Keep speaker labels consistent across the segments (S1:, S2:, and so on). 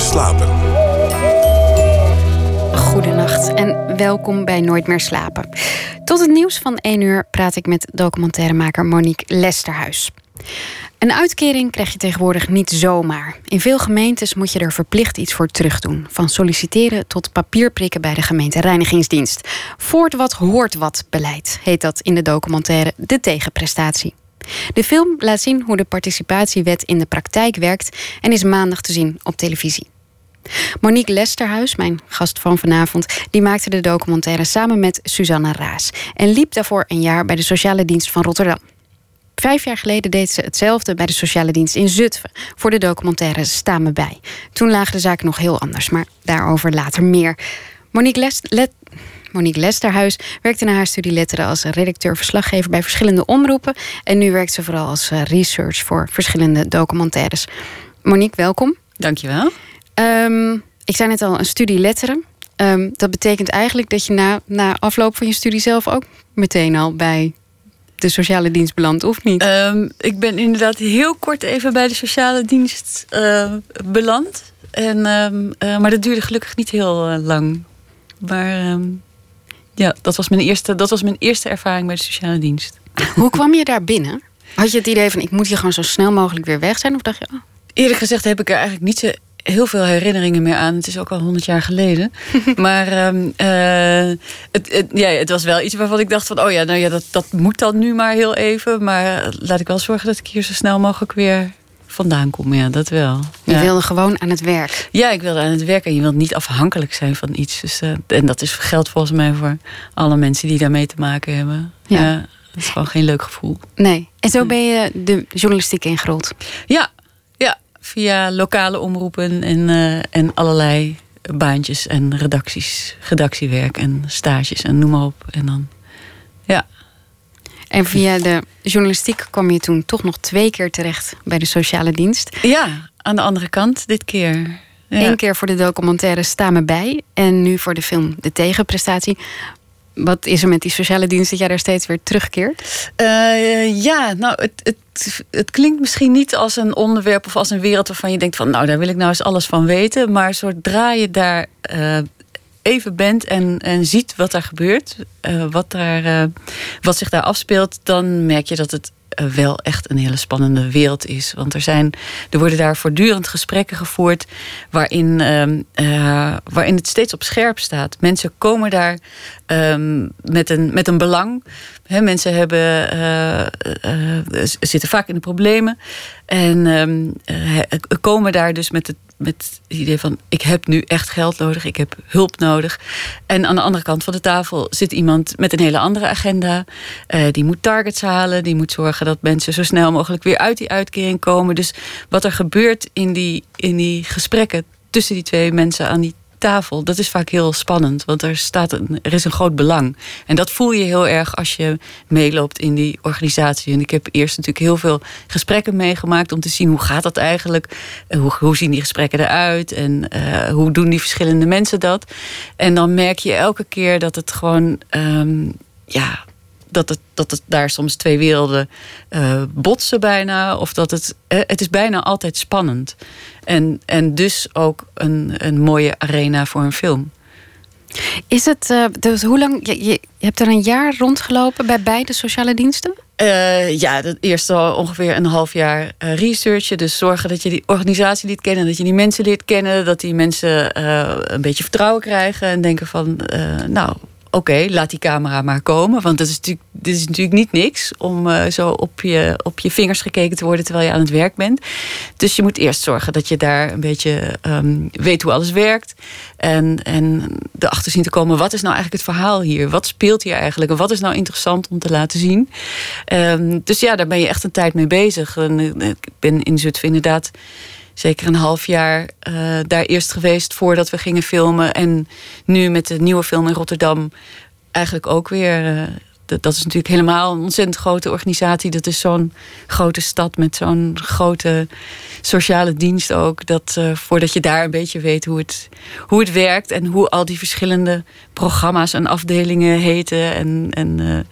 S1: slapen.
S2: Goedenacht en welkom bij Nooit meer slapen. Tot het nieuws van 1 uur praat ik met documentairemaker Monique Lesterhuis. Een uitkering krijg je tegenwoordig niet zomaar. In veel gemeentes moet je er verplicht iets voor terugdoen. Van solliciteren tot papierprikken bij de gemeente Reinigingsdienst. Voort wat hoort wat beleid heet dat in de documentaire De Tegenprestatie. De film laat zien hoe de participatiewet in de praktijk werkt en is maandag te zien op televisie. Monique Lesterhuis, mijn gast van vanavond, die maakte de documentaire samen met Suzanne Raas en liep daarvoor een jaar bij de Sociale Dienst van Rotterdam. Vijf jaar geleden deed ze hetzelfde bij de sociale dienst in Zutphen voor de documentaire Sta me bij. Toen lagen de zaken nog heel anders, maar daarover later meer. Monique, Les Let Monique Lesterhuis werkte na haar studie letteren als redacteur-verslaggever bij verschillende omroepen. En nu werkt ze vooral als eh, research voor verschillende documentaires. Monique, welkom.
S3: Dankjewel.
S2: Um, ik zei net al, een studie letteren. Um, dat betekent eigenlijk dat je na, na afloop van je studie zelf ook meteen al bij de sociale dienst belandt, of niet?
S3: Um, ik ben inderdaad heel kort even bij de sociale dienst uh, beland. En, uh, maar dat duurde gelukkig niet heel uh, lang. Maar ja, dat was, mijn eerste, dat was mijn eerste ervaring bij de sociale dienst.
S2: Hoe kwam je daar binnen? Had je het idee van ik moet hier gewoon zo snel mogelijk weer weg zijn? Of dacht je, oh.
S3: Eerlijk gezegd heb ik er eigenlijk niet zo heel veel herinneringen meer aan. Het is ook al honderd jaar geleden. maar um, uh, het, het, ja, het was wel iets waarvan ik dacht van... oh ja, nou ja, dat, dat moet dan nu maar heel even. Maar laat ik wel zorgen dat ik hier zo snel mogelijk weer vandaan kom. Ja, dat wel.
S2: Je
S3: ja.
S2: wilde gewoon aan het werk.
S3: Ja, ik wilde aan het werk. En je wilt niet afhankelijk zijn van iets. Dus, uh, en dat is geldt volgens mij voor alle mensen die daarmee te maken hebben. Ja. ja dat is gewoon geen leuk gevoel.
S2: Nee. En zo ben je de journalistiek ingerold?
S3: Ja, ja via lokale omroepen en, uh, en allerlei baantjes en redacties, redactiewerk en stages en noem maar op. En dan, ja.
S2: En via de journalistiek kwam je toen toch nog twee keer terecht bij de sociale dienst.
S3: Ja, aan de andere kant dit keer. Ja.
S2: Eén keer voor de documentaire Sta me bij en nu voor de film De Tegenprestatie. Wat is er met die sociale dienst dat jij daar steeds weer terugkeert?
S3: Uh, ja, nou, het, het, het, klinkt misschien niet als een onderwerp of als een wereld waarvan je denkt van, nou, daar wil ik nou eens alles van weten. Maar zodra je daar uh, even bent en, en ziet wat er gebeurt, uh, wat, daar, wat zich daar afspeelt, dan merk je dat het wel echt een hele spannende wereld is. Want er, zijn, er worden daar voortdurend gesprekken gevoerd waarin, uh, waarin het steeds op scherp staat. Mensen komen daar um, met, een, met een belang. Mensen hebben, uh, zitten vaak in de problemen. En um, komen daar dus met het met het idee van ik heb nu echt geld nodig, ik heb hulp nodig. En aan de andere kant van de tafel zit iemand met een hele andere agenda. Die moet targets halen, die moet zorgen dat mensen zo snel mogelijk weer uit die uitkering komen. Dus wat er gebeurt in die, in die gesprekken tussen die twee mensen aan die tafel, dat is vaak heel spannend. Want er, staat er is een groot belang. En dat voel je heel erg als je meeloopt in die organisatie. En ik heb eerst natuurlijk heel veel gesprekken meegemaakt om te zien hoe gaat dat eigenlijk? Hoe, hoe zien die gesprekken eruit? En uh, hoe doen die verschillende mensen dat? En dan merk je elke keer dat het gewoon, um, ja, dat het, dat het daar soms twee werelden uh, botsen bijna. Of dat het. Uh, het is bijna altijd spannend. En, en dus ook een, een mooie arena voor een film.
S2: Is het. Uh, dus hoe lang. Je, je hebt er een jaar rondgelopen bij beide sociale diensten?
S3: Uh, ja, het eerste al ongeveer een half jaar uh, researchen. Dus zorgen dat je die organisatie leert kennen, dat je die mensen leert kennen, dat die mensen uh, een beetje vertrouwen krijgen en denken van, nou, oké, laat die camera maar komen. Want dat is natuurlijk, dit is natuurlijk niet niks om uh, zo op je, op je vingers gekeken te worden terwijl je aan het werk bent. Dus je moet eerst zorgen dat je daar een beetje um, weet hoe alles werkt. En, en erachter zien te komen, wat is nou eigenlijk het verhaal hier? Wat speelt hier eigenlijk? En wat is nou interessant om te laten zien? Um, dus ja, daar ben je echt een tijd mee bezig. En, ik ben in Zutphen inderdaad zeker een half jaar uh, daar eerst geweest voordat we gingen filmen. En nu met de nieuwe film in Rotterdam eigenlijk ook weer. Uh, dat, is natuurlijk helemaal een ontzettend grote organisatie. Dat is zo'n grote stad met zo'n grote sociale dienst ook. Dat uh, voordat je daar een beetje weet hoe het, hoe het werkt en hoe al die verschillende programma's en afdelingen heten. En, en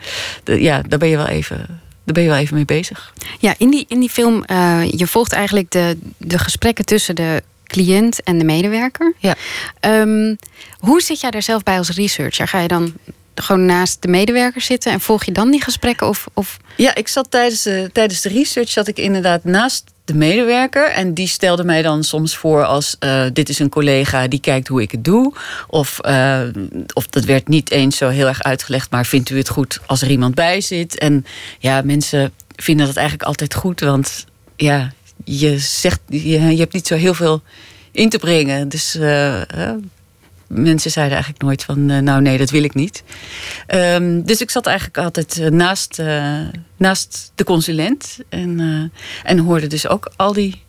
S3: ja, daar ben je wel even daar ben je wel even mee bezig.
S2: Ja, in die, in die film, uh, je volgt eigenlijk de, de gesprekken tussen de cliënt en de medewerker.
S3: Ja.
S2: Ehm, hoe zit jij daar zelf bij als researcher? Ga je dan gewoon naast de medewerker zitten en volg je dan die gesprekken? Of, of...
S3: Ja, ik zat tijdens de, tijdens de research zat ik inderdaad naast de medewerker. En die stelde mij dan soms voor als uh, dit is een collega die kijkt hoe ik het doe. Of, uh, of dat werd niet eens zo heel erg uitgelegd, maar vindt u het goed als er iemand bij zit? En ja, mensen vinden dat eigenlijk altijd goed, want ja, je zegt, je, je hebt niet zo heel veel in te brengen. Dus uh, mensen zeiden eigenlijk nooit van, uh, nou nee, dat wil ik niet. Um, dus ik zat eigenlijk altijd uh, naast, uh, naast de consulent. En, en hoorde dus ook al die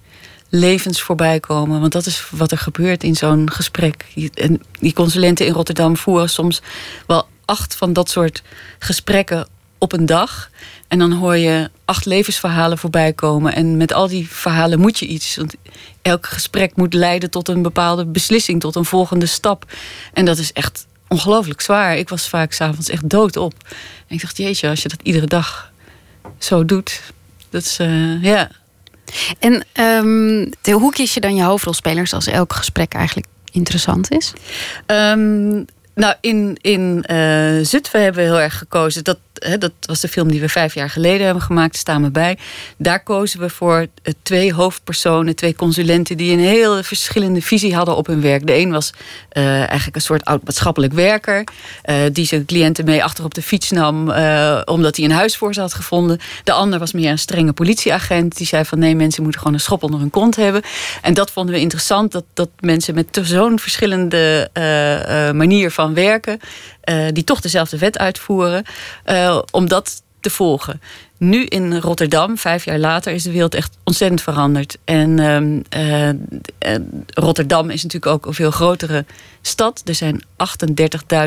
S3: levens voorbij komen. Want dat is wat er gebeurt in zo'n gesprek. En die consulenten in Rotterdam voeren soms wel acht van dat soort gesprekken op een dag. En dan hoor je acht levensverhalen voorbij komen. En met al die verhalen moet je iets. Want elk gesprek moet leiden tot een bepaalde beslissing, tot een volgende stap. En dat is echt ongelooflijk zwaar. Ik was vaak s'avonds echt doodop. En ik dacht, jeetje, als je dat iedere dag zo doet, dat is, uh, ja.
S2: En um, hoe kies je dan je hoofdrolspelers als elk gesprek eigenlijk interessant is?
S3: Um, nou, in, in uh, Zutphen hebben we heel erg gekozen. Dat, dat was de film die we vijf jaar geleden hebben gemaakt, Staan we bij. Daar kozen we voor uh, twee hoofdpersonen, twee consulenten... die een heel verschillende visie hadden op hun werk. De een was uh, eigenlijk een soort oud-maatschappelijk werker... die zijn cliënten mee achter op de fiets nam... omdat hij een huis voor ze had gevonden. De ander was meer een strenge politieagent. Die zei van nee, mensen moeten gewoon een schop onder hun kont hebben. En dat vonden we interessant, dat, dat mensen met zo'n verschillende manier van werken, die toch dezelfde wet uitvoeren, uh, om dat te volgen. Nu in Rotterdam, vijf jaar later, is de wereld echt ontzettend veranderd. En uh, Rotterdam is natuurlijk ook een veel grotere stad. Er zijn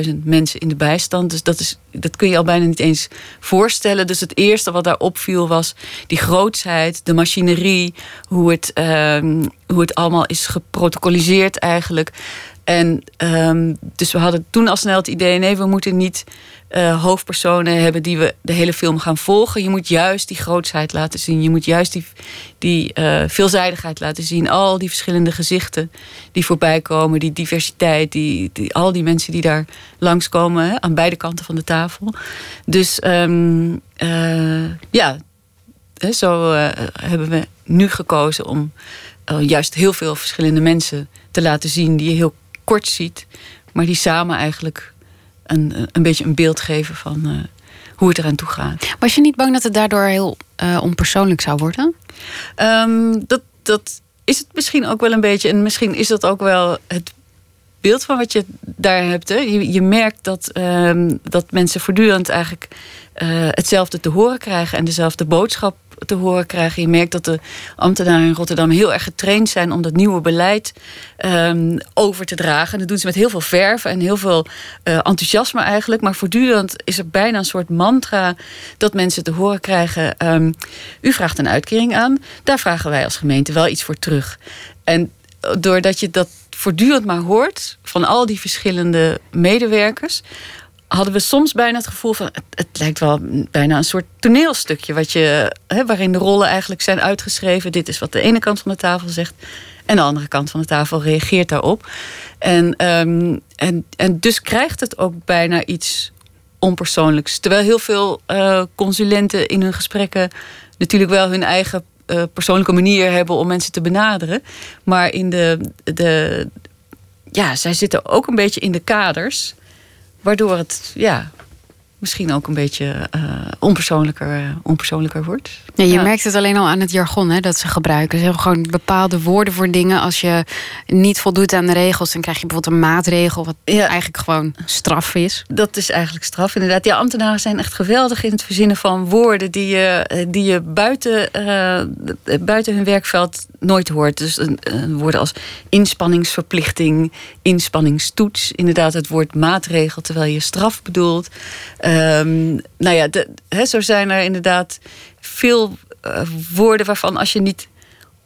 S3: 38.000 mensen in de bijstand. Dus dat, is, dat kun je al bijna niet eens voorstellen. Dus het eerste wat daar opviel was die grootsheid, de machinerie, hoe het, ehm, hoe het allemaal is geprotocoliseerd eigenlijk. En um, dus we hadden toen al snel het idee: nee, we moeten niet uh, hoofdpersonen hebben die we de hele film gaan volgen. Je moet juist die grootsheid laten zien. Je moet juist die, die uh, veelzijdigheid laten zien. Al die verschillende gezichten die voorbij komen, die diversiteit, die, al die mensen die daar langskomen hè, aan beide kanten van de tafel. Dus um, uh, ja, zo hebben we nu gekozen om juist heel veel verschillende mensen te laten zien die heel kort ziet, maar die samen eigenlijk een, een beetje een beeld geven van uh, hoe het eraan toe gaat.
S2: Was je niet bang dat het daardoor heel uh, onpersoonlijk zou worden?
S3: Um, dat, dat is het misschien ook wel een beetje. En misschien is dat ook wel het beeld van wat je daar hebt. Hè. Je, je merkt dat, um, dat mensen voortdurend eigenlijk uh, hetzelfde te horen krijgen en dezelfde boodschap te horen krijgen. Je merkt dat de ambtenaren in Rotterdam heel erg getraind zijn om dat nieuwe beleid um, over te dragen. En dat doen ze met heel veel verf en heel veel uh, enthousiasme eigenlijk. Maar voortdurend is er bijna een soort mantra dat mensen te horen krijgen. Um, u vraagt een uitkering aan, daar vragen wij als gemeente wel iets voor terug. En doordat je dat voortdurend maar hoort van al die verschillende medewerkers, hadden we soms bijna het gevoel van het, lijkt wel bijna een soort toneelstukje wat je, hè, waarin de rollen eigenlijk zijn uitgeschreven. Dit is wat de ene kant van de tafel zegt en de andere kant van de tafel reageert daarop. En, um, en, en dus krijgt het ook bijna iets onpersoonlijks. Terwijl heel veel uh, consulenten in hun gesprekken natuurlijk wel hun eigen uh, persoonlijke manier hebben om mensen te benaderen. Maar in de, de, ja, zij zitten ook een beetje in de kaders. Waardoor het ja, misschien ook een beetje uh, onpersoonlijker, onpersoonlijker wordt.
S2: Ja, je ja. merkt het alleen al aan het jargon hè, dat ze gebruiken. Ze hebben gewoon bepaalde woorden voor dingen. Als je niet voldoet aan de regels, dan krijg je bijvoorbeeld een maatregel, wat ja. eigenlijk gewoon straf is.
S3: Dat is eigenlijk straf, inderdaad. Ja, ambtenaren zijn echt geweldig in het verzinnen van woorden die je, die je buiten, uh, buiten hun werkveld nooit hoort. Dus uh, woorden als inspanningsverplichting, inspanningstoets. Inderdaad, het woord maatregel terwijl je straf bedoelt. Um, nou ja, zo zijn er inderdaad veel uh, woorden waarvan als je niet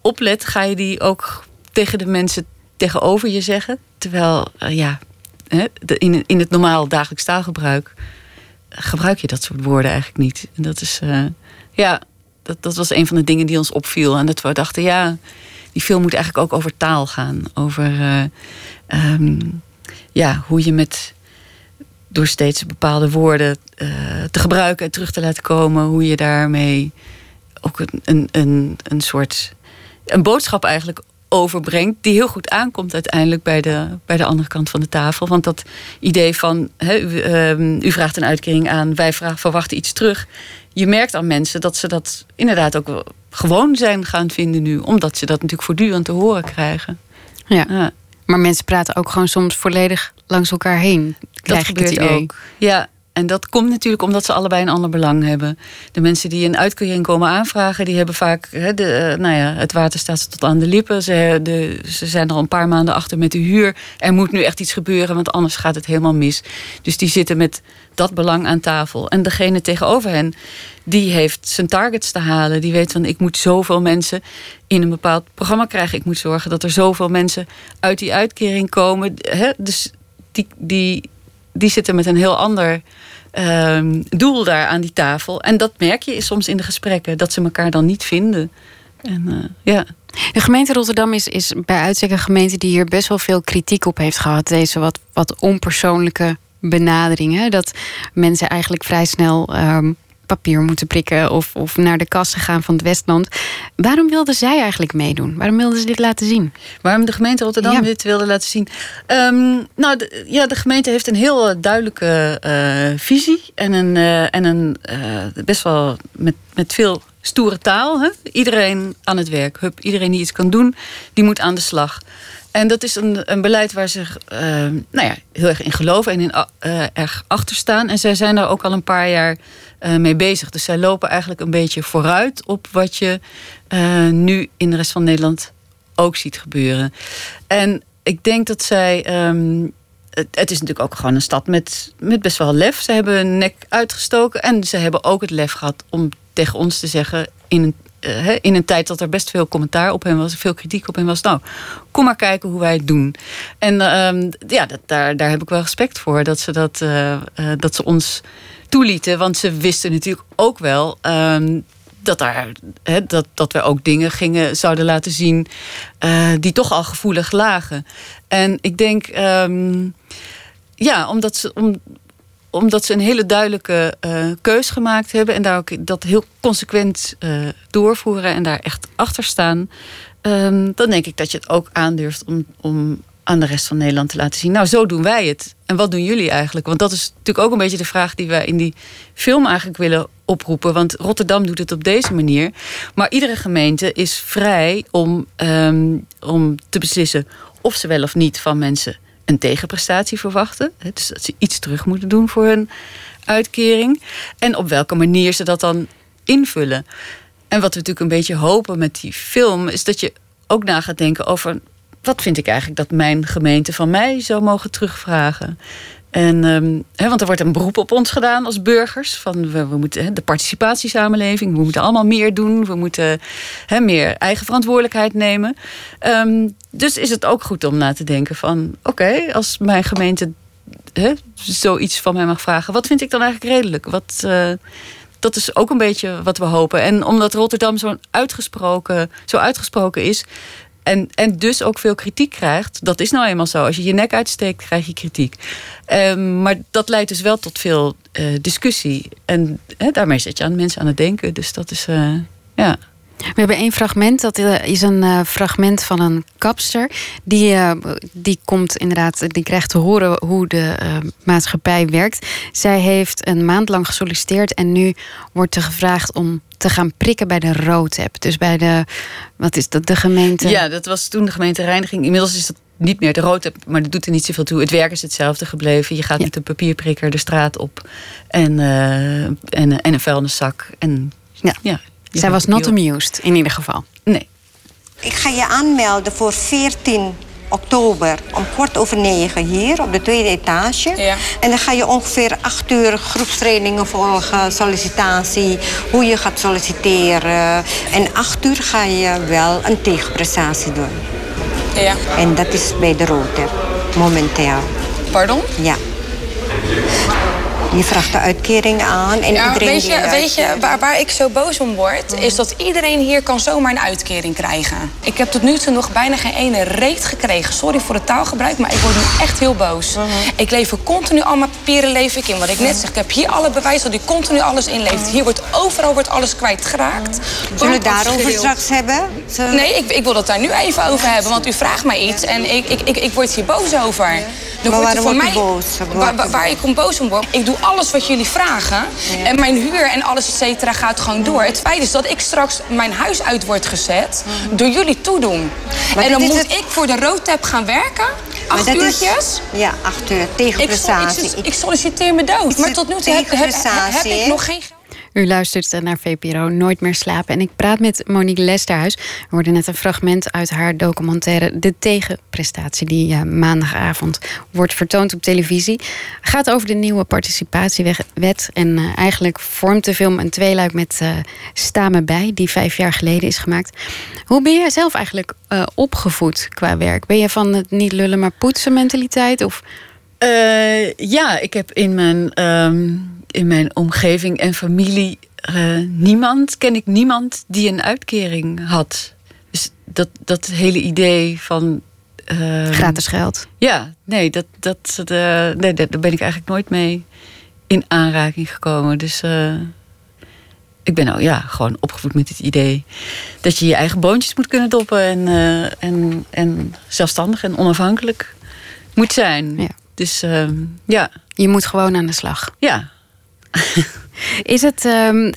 S3: oplet, ga je die ook tegen de mensen tegenover je zeggen. Terwijl, uh, ja, in, in het normaal dagelijks taalgebruik gebruik je dat soort woorden eigenlijk niet. En dat is, ja, dat, dat was een van de dingen die ons opviel. En dat we dachten, ja, die film moet eigenlijk ook over taal gaan. Over ehm, ja, hoe je met door steeds bepaalde woorden te gebruiken en terug te laten komen, hoe je daarmee ook een, een, een, een soort een boodschap eigenlijk overbrengt, die heel goed aankomt uiteindelijk bij de, bij de andere kant van de tafel. Want dat idee van u, ehm, u, vraagt een uitkering aan, wij vragen, verwachten iets terug. Je merkt aan mensen dat ze dat inderdaad ook gewoon zijn gaan vinden nu, omdat ze dat natuurlijk voortdurend te horen krijgen.
S2: Ja. ja. Maar mensen praten ook gewoon soms volledig langs elkaar heen.
S3: Dat gebeurt ook. Ja, en dat komt natuurlijk omdat ze allebei een ander belang hebben. De mensen die een uitkering komen aanvragen, die hebben vaak de, eh, nou ja, het water staat ze tot aan de lippen. Ze, de, ze zijn al een paar maanden achter met de huur. Er moet nu echt iets gebeuren, want anders gaat het helemaal mis. Dus die zitten met dat belang aan tafel. En degene tegenover hen, die heeft zijn targets te halen. Die weet van ik moet zoveel mensen in een bepaald programma krijgen. Ik moet zorgen dat er zoveel mensen uit die uitkering komen. dus die, die, die zitten met een heel ander Ehm, doel daar aan die tafel. En dat merk je soms in de gesprekken, dat ze elkaar dan niet vinden. En, uh, ja.
S2: De gemeente Rotterdam is, is bij uitstek een gemeente die hier best wel veel kritiek op heeft gehad. Deze wat, wat onpersoonlijke benaderingen. Dat mensen eigenlijk vrij snel um, papier moeten prikken of, of naar de kassen gaan van het Westland. Waarom wilden zij eigenlijk meedoen? Waarom wilden ze dit laten zien?
S3: Waarom de gemeente Rotterdam dit wilde laten zien? Ehm, nou, de, ja, de gemeente heeft een heel eh, duidelijke uh, visie en een, uh, en een uh, best wel met, met veel stoere taal. Hè? Iedereen aan het werk. Hup, iedereen die iets kan doen, die moet aan de slag. En dat is een, een beleid waar ze uh, nou ja, heel erg in geloven en in, uh, erg achter staan. En zij zijn daar ook al een paar jaar uh, mee bezig. Dus zij lopen eigenlijk een beetje vooruit op wat je nu in de rest van Nederland ook ziet gebeuren. En ik denk dat zij. Het, het, is natuurlijk ook gewoon een stad met, met best wel lef. Ze hebben een nek uitgestoken en ze hebben ook het lef gehad om tegen ons te zeggen in een eh, in een tijd dat er best veel commentaar op hem was, veel kritiek op hem was. Nou, kom maar kijken hoe wij het doen. En ehm, ja, dat, daar, daar heb ik wel respect voor dat ze, dat, uh, uh, dat ze ons toelieten. Want ze wisten natuurlijk ook wel. Um, dat, daar, dat, dat we ook dingen gingen, zouden laten zien die toch al gevoelig lagen. En ik denk, um, ja, omdat ze, om, omdat ze een hele duidelijke uh, keus gemaakt hebben en daar ook dat heel consequent uh, doorvoeren en daar echt achter staan, um, dan denk ik dat je het ook aandurft om, om aan de rest van Nederland te laten zien. Nou, zo doen wij het. En wat doen jullie eigenlijk? Want dat is natuurlijk ook een beetje de vraag die wij in die film eigenlijk willen oproepen. Want Rotterdam doet het op deze manier. Maar iedere gemeente is vrij om, um, om te beslissen of ze wel of niet van mensen een tegenprestatie verwachten. Dus dat ze iets terug moeten doen voor hun uitkering. En op welke manier ze dat dan invullen. En wat we natuurlijk een beetje hopen met die film, is dat je ook na gaat denken over wat vind ik eigenlijk dat mijn gemeente van mij zou mogen terugvragen. En, um, want er wordt een beroep op ons gedaan als burgers. Van we, moeten de participatiesamenleving, we moeten allemaal meer doen. We moeten meer eigen verantwoordelijkheid nemen. Um, dus is het ook goed om na te denken van... oké, als mijn gemeente zoiets van mij mag vragen... wat vind ik dan eigenlijk redelijk? Wat, uh, dat is ook een beetje wat we hopen. En omdat Rotterdam zo uitgesproken, zo uitgesproken is... En, en dus ook veel kritiek krijgt. Dat is nou eenmaal zo. Als je je nek uitsteekt, krijg je kritiek. Um, maar dat leidt dus wel tot veel uh, discussie. En daarmee zet je aan mensen aan het denken. Dus dat is, uh, ja...
S2: We hebben één fragment, dat eh, is een fragment van een kapster. Die, die komt inderdaad, die krijgt te horen hoe de maatschappij werkt. Zij heeft een maand lang gesolliciteerd en nu wordt er gevraagd om te gaan prikken bij de roodheb. Dus bij de, wat is dat, de gemeente?
S3: Ja, dat was toen de gemeente Reiniging. Inmiddels is dat niet meer de roodheb, maar dat doet er niet zoveel toe. Het werk is hetzelfde gebleven. Je gaat met een papierprikker de straat op en, en, en een vuilniszak. En
S2: ja. ja zij was not amused, in ieder geval.
S3: Nee.
S1: Ik ga je aanmelden voor 14 oktober om kwart over negen hier op de tweede etage. Ja. En dan ga je ongeveer acht uur groepstrainingen volgen, sollicitatie, hoe je gaat solliciteren. En acht uur ga je wel een tegenprestatie doen. Ja. En dat is bij de Roter, momenteel.
S3: Pardon?
S1: Ja. Je vraagt de uitkering aan en ja, iedereen
S4: Weet je, weet je waar, waar ik zo boos om word... is dat iedereen hier kan zomaar een uitkering krijgen. Ik heb tot nu toe nog bijna geen ene reet gekregen. Sorry voor het taalgebruik, maar ik word nu echt heel boos. Mhm. Ik lever continu al mijn papieren leef ik in. Wat ik net zeg, ik heb hier alle bewijzen dat ik continu alles inleeft. Hier wordt overal wordt alles kwijtgeraakt.
S1: Zullen we het daarover straks hebben?
S4: Nee, ik, ik wil het daar nu even over hebben. Want u vraagt mij iets en ik, ik, ik, ik word hier boos over.
S1: maar waarom voor mij, boos?
S4: Waar, waar, ik om boos om word, ik doe alles wat jullie vragen. En mijn huur en alles, et cetera, gaat gewoon door. Het feit is dat ik straks mijn huis uit word gezet door jullie toedoen. en dan moet ik voor de roadtap gaan werken. Acht uurtjes?
S1: ja, acht uur. Tegenprestatie.
S4: Ik, ik, ik, solliciteer me dood. Maar tot nu toe heb, heb, heb, ik nog geen
S2: u luistert naar VPRO Nooit meer slapen. En ik praat met Monique Lesterhuis. We hoorden net een fragment uit haar documentaire De Tegenprestatie... die uh, maandagavond wordt vertoond op televisie. Het gaat over de nieuwe participatiewet. En uh, eigenlijk vormt de film een tweeluik met uh, Sta me bij... die vijf jaar geleden is gemaakt. Hoe ben jij zelf eigenlijk opgevoed qua werk? Ben je van het niet lullen maar poetsen mentaliteit? Of...
S3: ja, ik heb in mijn... Um in mijn omgeving en familie uh, niemand, ken ik niemand die een uitkering had. Dus dat, dat hele idee van.
S2: Uh, Gratis geld.
S3: Ja, nee, dat, dat, uh, nee, daar ben ik eigenlijk nooit mee in aanraking gekomen. Dus ik ben nou ja, gewoon opgevoed met het idee dat je je eigen boontjes moet kunnen doppen en, en, en zelfstandig en onafhankelijk moet zijn. Ja. Dus ehm, ja.
S2: Je moet gewoon aan de slag.
S3: Ja,
S2: is het, um,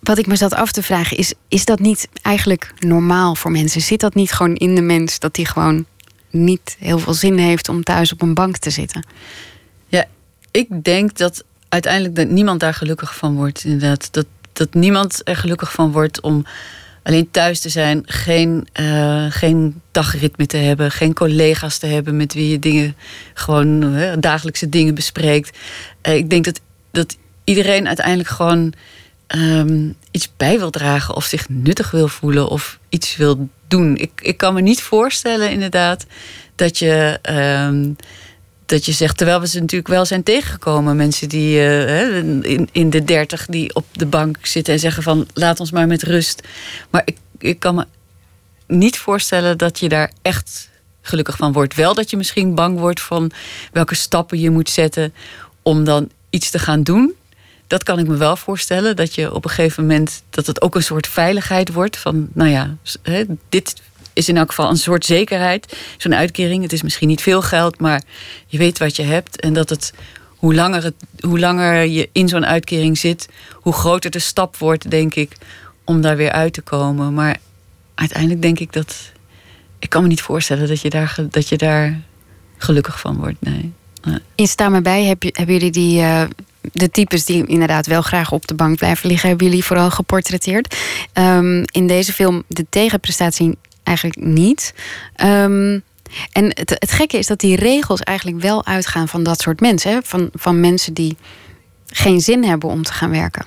S2: wat ik me zat af te vragen, is, is dat niet eigenlijk normaal voor mensen? Zit dat niet gewoon in de mens dat die gewoon niet heel veel zin heeft om thuis op een bank te zitten?
S3: Ja, ik denk dat uiteindelijk dat niemand daar gelukkig van wordt. Inderdaad, dat, dat niemand er gelukkig van wordt om alleen thuis te zijn, geen, uh, geen dagritme te hebben, geen collega's te hebben met wie je dingen gewoon dagelijkse dingen bespreekt. Uh, ik denk dat, dat iedereen uiteindelijk gewoon ehm, iets bij wil dragen of zich nuttig wil voelen of iets wil doen. Ik, ik kan me niet voorstellen, inderdaad, dat je. Ehm, dat je zegt, terwijl we ze natuurlijk wel zijn tegengekomen, mensen die uh, in, in de dertig die op de bank zitten en zeggen van laat ons maar met rust. Maar ik, ik kan me niet voorstellen dat je daar echt gelukkig van wordt. Wel dat je misschien bang wordt van welke stappen je moet zetten om dan iets te gaan doen dat kan ik me wel voorstellen. Dat je op een gegeven moment dat het ook een soort veiligheid wordt. Van nou ja, dit is in elk geval een soort zekerheid. Zo'n uitkering. Het is misschien niet veel geld, maar je weet wat je hebt. En dat het hoe langer, het, hoe langer je in zo'n uitkering zit, hoe groter de stap wordt, denk ik, om daar weer uit te komen. Maar uiteindelijk denk ik dat. Ik kan me niet voorstellen dat je daar, dat je daar gelukkig van wordt. Nee.
S2: In Sta me bij heb hebben jullie die, uh, de types die inderdaad wel graag op de bank blijven liggen, hebben jullie vooral geportretteerd. Um, in deze film de tegenprestatie eigenlijk niet. Um, en het, het, gekke is dat die regels eigenlijk wel uitgaan van dat soort mensen. Hè? Van, van mensen die geen zin hebben om te gaan werken.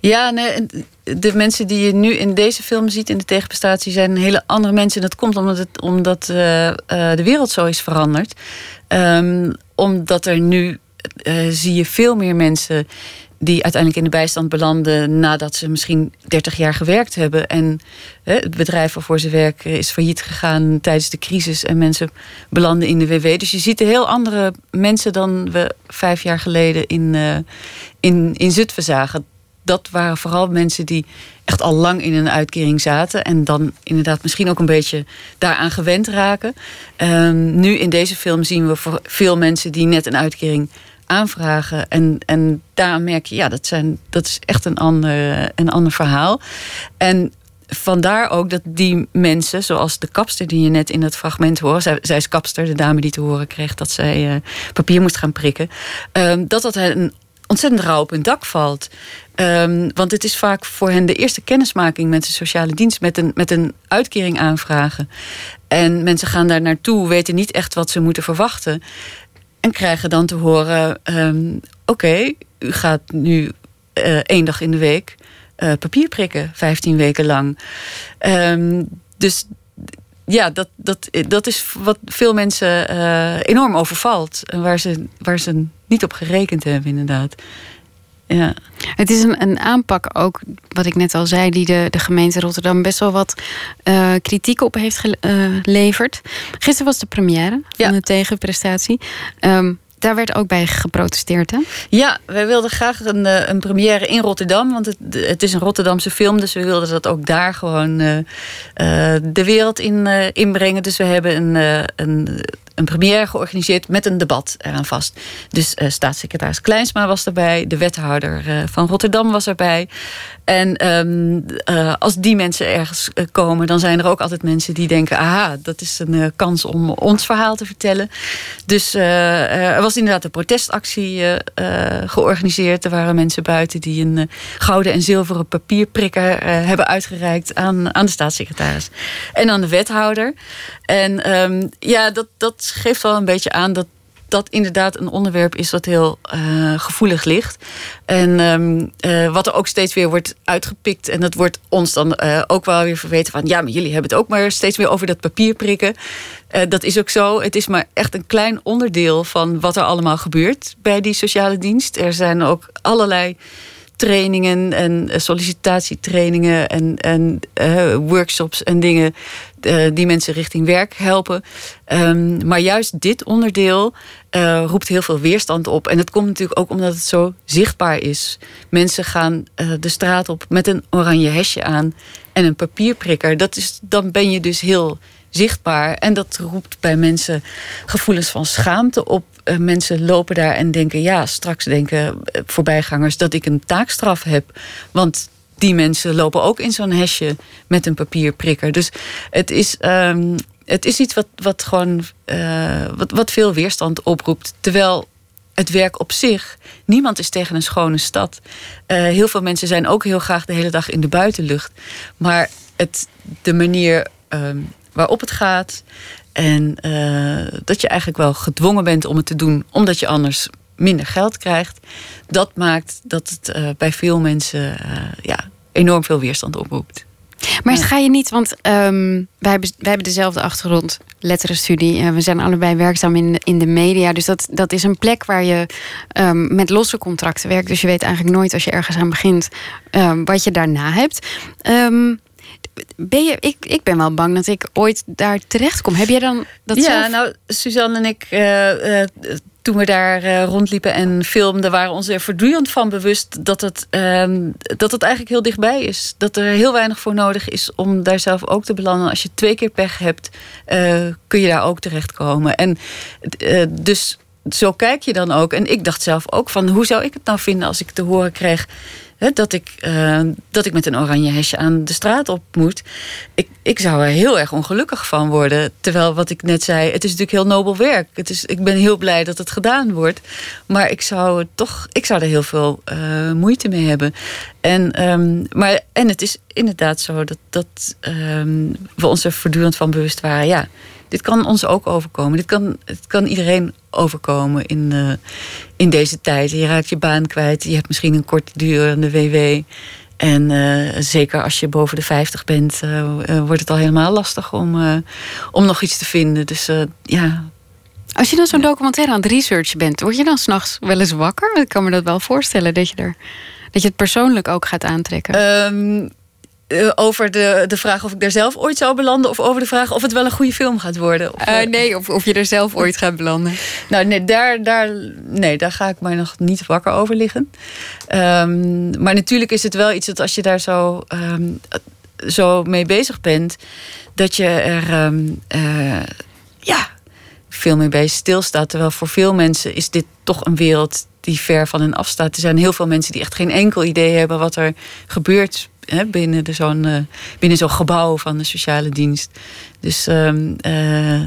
S3: Ja, nee, de mensen die je nu in deze film ziet in de tegenprestatie zijn hele andere mensen. En dat komt omdat, het, omdat uh, uh, de wereld zo is veranderd. Um, omdat er nu uh, zie je veel meer mensen die uiteindelijk in de bijstand belanden nadat ze misschien 30 jaar gewerkt hebben. En het bedrijf waarvoor ze werken is failliet gegaan tijdens de crisis en mensen belanden in de WW. Dus je ziet heel andere mensen dan we vijf jaar geleden in, uh, in, in Zutphen zagen. Dat waren vooral mensen die echt al lang in een uitkering zaten. En dan inderdaad misschien ook een beetje daaraan gewend raken. Um, nu in deze film zien we veel mensen die net een uitkering aanvragen. En, en daar merk je, ja, dat, zijn, dat is echt een ander, een ander verhaal. En vandaar ook dat die mensen, zoals de kapster die je net in het fragment hoort, zij, is kapster, de dame die te horen kreeg dat zij uh, papier moest gaan prikken, um, dat dat een ontzettend rauw op hun dak valt. Um, want het is vaak voor hen de eerste kennismaking met de sociale dienst, met een, met een uitkering aanvragen. En mensen gaan daar naartoe, weten niet echt wat ze moeten verwachten. En krijgen dan te horen: um, oké, u gaat nu uh, één dag in de week uh, papier prikken, 15 weken lang. Um, dus ja, dat, dat, dat is wat veel mensen uh, enorm overvalt. En waar ze, waar ze niet op gerekend hebben, inderdaad. Ja.
S2: Het is een, een aanpak ook, wat ik net al zei, die de, de gemeente Rotterdam best wel wat uh, kritiek op heeft geleverd. Gisteren was de première van de tegenprestatie. Um, daar werd ook bij geprotesteerd, hè?
S3: Ja, wij wilden graag een, eh, een première in Rotterdam. Want het, het is een Rotterdamse film, dus we wilden dat ook daar gewoon uh, de wereld in inbrengen. Dus we hebben een, een een première georganiseerd met een debat eraan vast. Dus uh, staatssecretaris Kleinsma was erbij, de wethouder uh, van Rotterdam was erbij. En um, uh, als die mensen ergens komen, dan zijn er ook altijd mensen die denken: aha, dat is een kans om ons verhaal te vertellen. Dus er was inderdaad een protestactie georganiseerd. Er waren mensen buiten die een gouden en zilveren papierprikker hebben uitgereikt aan, aan de staatssecretaris en aan de wethouder. En um, ja, dat, dat geeft wel een beetje aan dat dat inderdaad een onderwerp is wat heel uh, gevoelig ligt. En um, uh, wat er ook steeds weer wordt uitgepikt. En dat wordt ons dan uh, ook wel weer verweten van... ja, maar jullie hebben het ook maar steeds weer over dat papier prikken. dat is ook zo. Het is maar echt een klein onderdeel van wat er allemaal gebeurt... bij die sociale dienst. Er zijn ook allerlei trainingen en sollicitatietrainingen en, en workshops en dingen uh, die mensen richting werk helpen. Um, maar juist dit onderdeel roept heel veel weerstand op. En het komt natuurlijk ook omdat het zo zichtbaar is. Mensen gaan de straat op met een oranje hesje aan en een papierprikker. Dat is, dan ben je dus heel zichtbaar. En dat roept bij mensen gevoelens van schaamte op. mensen lopen daar en denken, ja, straks denken voorbijgangers dat ik een taakstraf heb. Want die mensen lopen ook in zo'n hesje met een papierprikker. Dus het is, um, het is iets wat, wat gewoon uh, wat, wat veel weerstand oproept. Terwijl het werk op zich, niemand is tegen een schone stad. Heel veel mensen zijn ook heel graag de hele dag in de buitenlucht. Maar het, de manier um, waarop het gaat. En uh, dat je eigenlijk wel gedwongen bent om het te doen, omdat je anders minder geld krijgt. Dat maakt dat het uh, bij veel mensen uh, ja, enorm veel weerstand oproept.
S2: Maar ja. ga je niet, want um, wij, hebben, wij hebben dezelfde achtergrond, letterenstudie. Uh, we zijn allebei werkzaam in de, in de media. Dus dat, dat is een plek waar je um, met losse contracten werkt. Dus je weet eigenlijk nooit als je ergens aan begint um, wat je daarna hebt. Ben je, ik, ik ben wel bang dat ik ooit daar terecht kom. Heb jij dan dat
S3: ja,
S2: zelf?
S3: nou, Suzanne en ik... Uh, uh, toen we daar uh, rondliepen en filmden, waren we ons er voortdurend van bewust dat het, um, dat het eigenlijk heel dichtbij is. Dat er heel weinig voor nodig is om daar zelf ook te belanden. Als je twee keer pech hebt, kun je daar ook terechtkomen. En dus zo kijk je dan ook. En ik dacht zelf ook van hoe zou ik het nou vinden als ik te horen kreeg dat, ik, uh, dat ik met een oranje hesje aan de straat op moet. Ik, ik zou er heel erg ongelukkig van worden. Terwijl wat ik net zei, het is natuurlijk heel nobel werk. Het is, ik ben heel blij dat het gedaan wordt. Maar ik zou toch, ik zou er heel veel uh, moeite mee hebben. En, um, maar, en het is inderdaad zo dat, dat um, we ons er voortdurend van bewust waren. Ja, dit kan ons ook overkomen. Dit kan, het kan iedereen overkomen in, uh, in deze tijd. Je raakt je baan kwijt. Je hebt misschien een korte durende WW. En uh, zeker als je boven de 50 bent, uh, wordt het al helemaal lastig om, om nog iets te vinden. Dus ja.
S2: Als je dan zo'n documentaire aan het researchen bent, word je dan s'nachts wel eens wakker? Ik kan me dat wel voorstellen dat je er. Dat je het persoonlijk ook gaat aantrekken.
S3: Um, uh, over de, de vraag of ik daar zelf ooit zou belanden... of over de vraag of het wel een goede film gaat worden.
S2: Of, uh, nee, of, of je er zelf ooit gaat belanden.
S3: Nou, nee daar, daar, nee, daar ga ik mij nog niet wakker over liggen. Um, maar natuurlijk is het wel iets dat als je daar zo, um, zo mee bezig bent... dat je er um, uh, ja, veel meer bij stilstaat. Terwijl voor veel mensen is dit toch een wereld die ver van hen afstaat. Er zijn heel veel mensen die echt geen enkel idee hebben... wat er gebeurt hè, binnen, zo'n, uh, binnen zo'n gebouw van de sociale dienst. Dus, um, uh,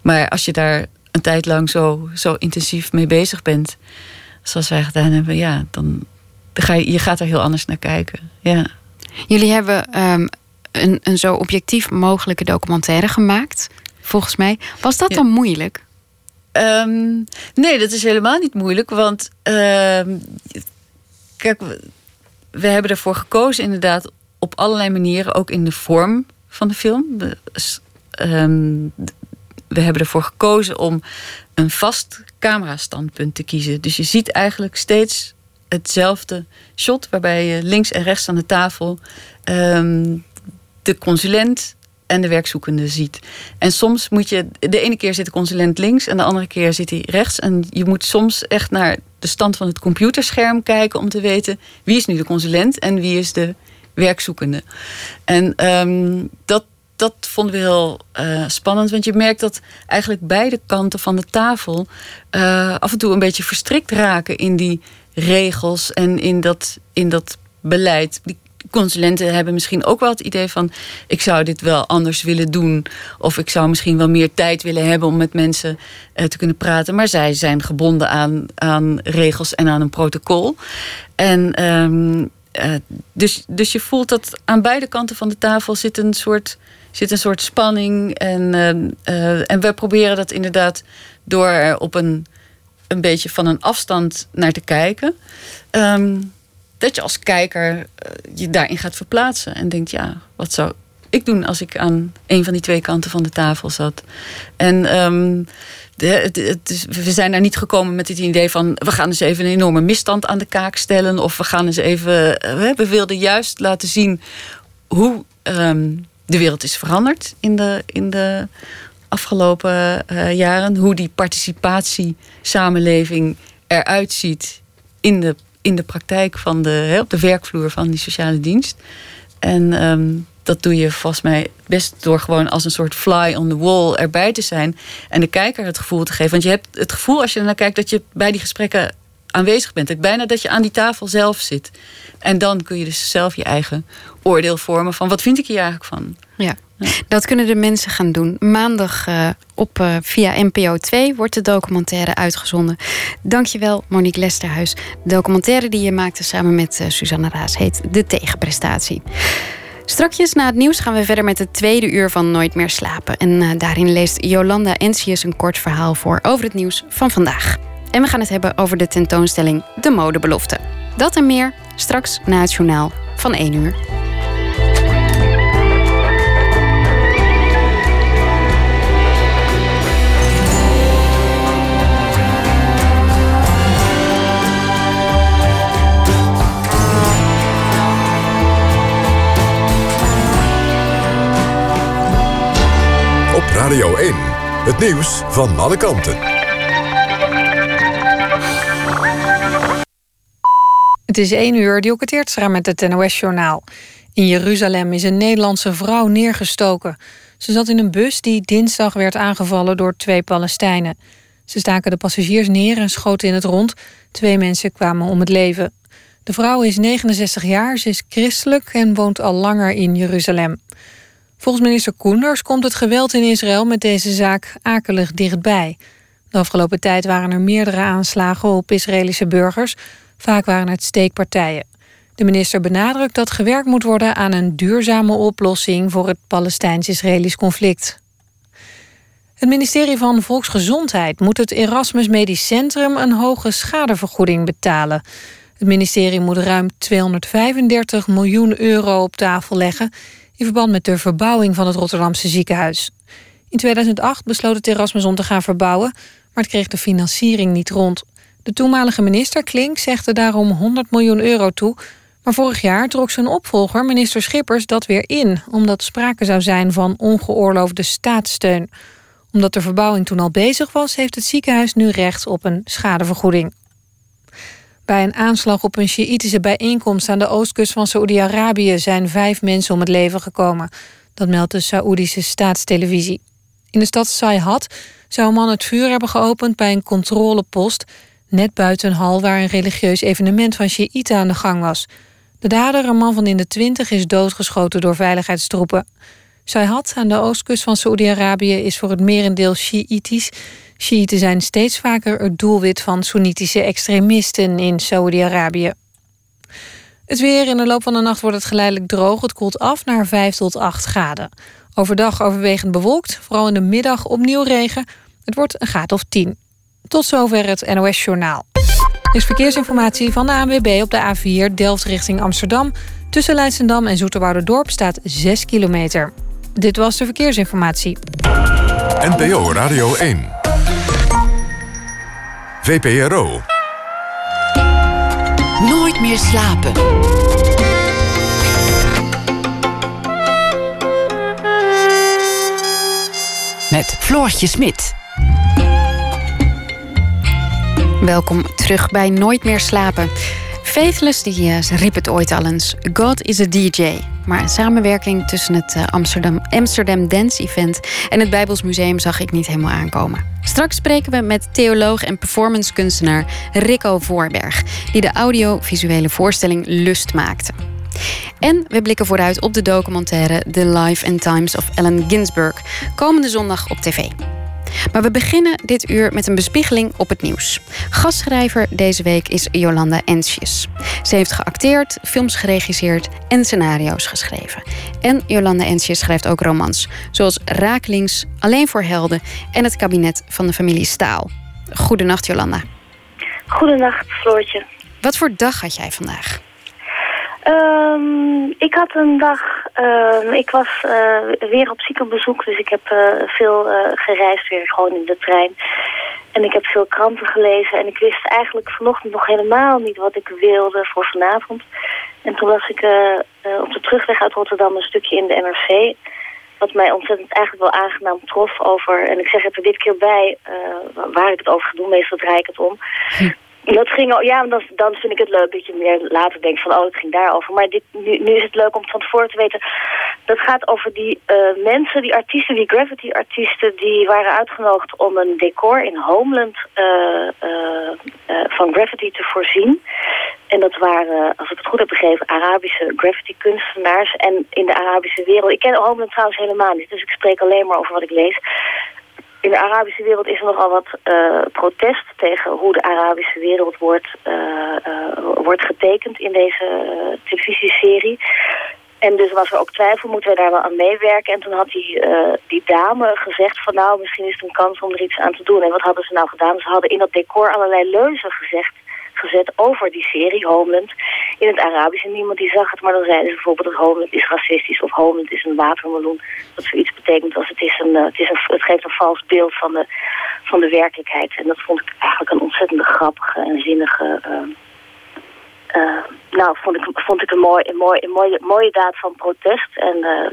S3: maar als je daar een tijd lang zo, zo intensief mee bezig bent, zoals wij gedaan hebben, ja, dan ga je, je gaat er heel anders naar kijken. Ja.
S2: Jullie hebben um, een, een zo objectief mogelijke documentaire gemaakt, volgens mij. Was dat ja. dan moeilijk?
S3: Um, nee, dat is helemaal niet moeilijk. Want kijk, we hebben ervoor gekozen inderdaad op allerlei manieren, ook in de vorm van de film. We, um, we hebben ervoor gekozen om een vast camerastandpunt te kiezen. Dus je ziet eigenlijk steeds hetzelfde shot, waarbij je links en rechts aan de tafel ehm, de consulent en de werkzoekende ziet. En soms moet je, de ene keer zit de consulent links en de andere keer zit hij rechts. En je moet soms echt naar de stand van het computerscherm kijken om te weten wie is nu de consulent en wie is de werkzoekende. En ehm, dat, dat vonden we heel uh, spannend, want je merkt dat eigenlijk beide kanten van de tafel uh, af en toe een beetje verstrikt raken in die regels en in dat, in dat beleid. Consulenten hebben misschien ook wel het idee van: ik zou dit wel anders willen doen. Of ik zou misschien wel meer tijd willen hebben om met mensen uh, te kunnen praten. Maar zij zijn gebonden aan, aan regels en aan een protocol. En um, uh, dus, dus je voelt dat aan beide kanten van de tafel zit een soort, zit een soort spanning. En, uh, en we proberen dat inderdaad door er op een, een beetje van een afstand naar te kijken. Um, dat je als kijker uh, je daarin gaat verplaatsen en denkt: ja, wat zou ik doen als ik aan een van die twee kanten van de tafel zat? En het we zijn daar niet gekomen met het idee van we gaan eens even een enorme misstand aan de kaak stellen. Of we gaan eens even. Uh, we wilden juist laten zien hoe um, de wereld is veranderd in de, in de afgelopen uh, jaren. Hoe die participatiesamenleving eruit ziet in de in de praktijk van de, op de werkvloer van die sociale dienst. En um, dat doe je volgens mij best door gewoon als een soort fly on the wall erbij te zijn. En de kijker het gevoel te geven. Want je hebt het gevoel als je ernaar kijkt dat je bij die gesprekken aanwezig bent. Bijna dat je aan die tafel zelf zit. En dan kun je dus zelf je eigen oordeel vormen van wat vind ik hier eigenlijk van.
S2: Ja. Dat kunnen de mensen gaan doen. Maandag uh, op uh, via NPO 2 wordt de documentaire uitgezonden. Dankjewel, Monique Lesterhuis. De documentaire die je maakte samen met uh, Susanne Raas heet De Tegenprestatie. Strakjes na het nieuws gaan we verder met het tweede uur van Nooit meer slapen. En daarin leest Jolanda Ensius een kort verhaal voor over het nieuws van vandaag. En we gaan het hebben over de tentoonstelling De Modebelofte. Dat en meer straks na het journaal van 1 uur.
S5: Het nieuws van alle kanten.
S6: Het is 1 uur, Dielke Teertstra met het NOS-journaal. In Jeruzalem is een Nederlandse vrouw neergestoken. Ze zat in een bus die dinsdag werd aangevallen door twee Palestijnen. Ze staken de passagiers neer en schoten in het rond. Twee mensen kwamen om het leven. De vrouw is 69 jaar, ze is christelijk en woont al langer in Jeruzalem. Volgens minister Koenders komt het geweld in Israël met deze zaak akelig dichtbij. De afgelopen tijd waren er meerdere aanslagen op Israëlische burgers. Vaak waren het steekpartijen. De minister benadrukt dat gewerkt moet worden aan een duurzame oplossing voor het Palestijns-Israëlisch conflict. Het ministerie van Volksgezondheid moet het Erasmus Medisch Centrum een hoge schadevergoeding betalen. Het ministerie moet ruim 235 miljoen euro op tafel leggen in verband met de verbouwing van het Rotterdamse ziekenhuis. In 2008 besloot het Erasmus om te gaan verbouwen, maar het kreeg de financiering niet rond. De toenmalige minister Klink zegde daarom 100 miljoen euro toe. Maar vorig jaar trok zijn opvolger, minister Schippers, dat weer in, omdat sprake zou zijn van ongeoorloofde staatssteun. Omdat de verbouwing toen al bezig was, heeft het ziekenhuis nu recht op een schadevergoeding. Bij een aanslag op een Sjiïtische bijeenkomst aan de oostkust van Saoedi-Arabië zijn vijf mensen om het leven gekomen. Dat meldt de Saoedische staatstelevisie. In de stad Sayhat zou een man het vuur hebben geopend bij een controlepost net buiten een hal waar een religieus evenement van Sjiïten aan de gang was. De dader, een man van in de twintig, is doodgeschoten door veiligheidstroepen. Sayhat aan de oostkust van Saoedi-Arabië is voor het merendeel Sjiïtisch. Sjiïten zijn steeds vaker het doelwit van Soenitische extremisten in Saoedi-Arabië. Het weer in de loop van de nacht wordt het geleidelijk droog. Het koelt af naar 5 tot 8 graden. Overdag overwegend bewolkt, vooral in de middag opnieuw regen. Het wordt een graad of 10. Tot zover het NOS-journaal. Er is verkeersinformatie van de ANWB op de A4 Delft richting Amsterdam. Tussen Leidsendam en Dorp staat 6 kilometer. Dit was de verkeersinformatie.
S5: NPO Radio 1. VPRO.
S7: Nooit meer slapen. Met Floortje Smit.
S2: Welkom terug bij Nooit meer slapen. Faithless die, uh, riep het ooit al eens. God is a DJ. Maar een samenwerking tussen het uh, Amsterdam, Amsterdam Dance Event en het Bijbels Museum zag ik niet helemaal aankomen. Straks spreken we met theoloog en performancekunstenaar Rico Voorberg, die de audiovisuele voorstelling Lust maakte. En we blikken vooruit op de documentaire The Life and Times of Allen Ginsberg, komende zondag op tv. Maar we beginnen dit uur met een bespiegeling op het nieuws. Gastschrijver deze week is Jolanda Ensjes. Ze heeft geacteerd, films geregisseerd en scenario's geschreven. En Jolanda Ensjes schrijft ook romans, zoals Raaklings, Alleen voor Helden en Het kabinet van de familie Staal. Goedenacht, Jolanda.
S8: Goedenacht, Floortje.
S2: Wat voor dag had jij vandaag?
S8: Um, ik had een dag, uh, ik was uh, weer op ziekenbezoek, dus ik heb uh, veel gereisd, weer gewoon in de trein. En ik heb veel kranten gelezen en ik wist eigenlijk vanochtend nog helemaal niet wat ik wilde voor vanavond. En toen was ik op de terugweg uit Rotterdam een stukje in de NRC, wat mij ontzettend eigenlijk wel aangenaam trof over, en ik zeg het er dit keer bij, waar ik het over ga doen, meestal draai ik het om. Hm. Dat ging ja, dan, dan vind ik het leuk dat je meer later denkt van, oh, het ging daarover. Maar dit, nu, nu is het leuk om van tevoren te weten. Dat gaat over die uh, mensen, die artiesten, die graffiti-artiesten, die waren uitgenodigd om een decor in Homeland uh, uh, van graffiti te voorzien. En dat waren, als ik het goed heb begrepen, Arabische graffiti-kunstenaars. En in de Arabische wereld, ik ken Homeland trouwens helemaal niet, dus ik spreek alleen maar over wat ik lees in de Arabische wereld is er nogal wat uh, protest tegen hoe de Arabische wereld wordt, uh, uh, wordt getekend in deze televisieserie. En dus was er ook twijfel, moeten wij daar wel aan meewerken? En toen had die, die dame gezegd van nou, misschien is het een kans om er iets aan te doen. En wat hadden ze nou gedaan? Ze hadden in dat decor allerlei leuzen gezegd gezet over die serie Homeland in het Arabisch. En niemand die zag het, maar dan zeiden ze bijvoorbeeld dat Homeland is racistisch of Homeland is een watermeloen. Dat zoiets betekent als het, is een, eh, het, is een, het geeft een vals beeld van de, van de werkelijkheid. En dat vond ik eigenlijk een ontzettend grappige en zinnige... Uh, uh, nou, vond ik, vond ik een, mooi, een, mooi, een mooie, mooie daad van protest. En uh,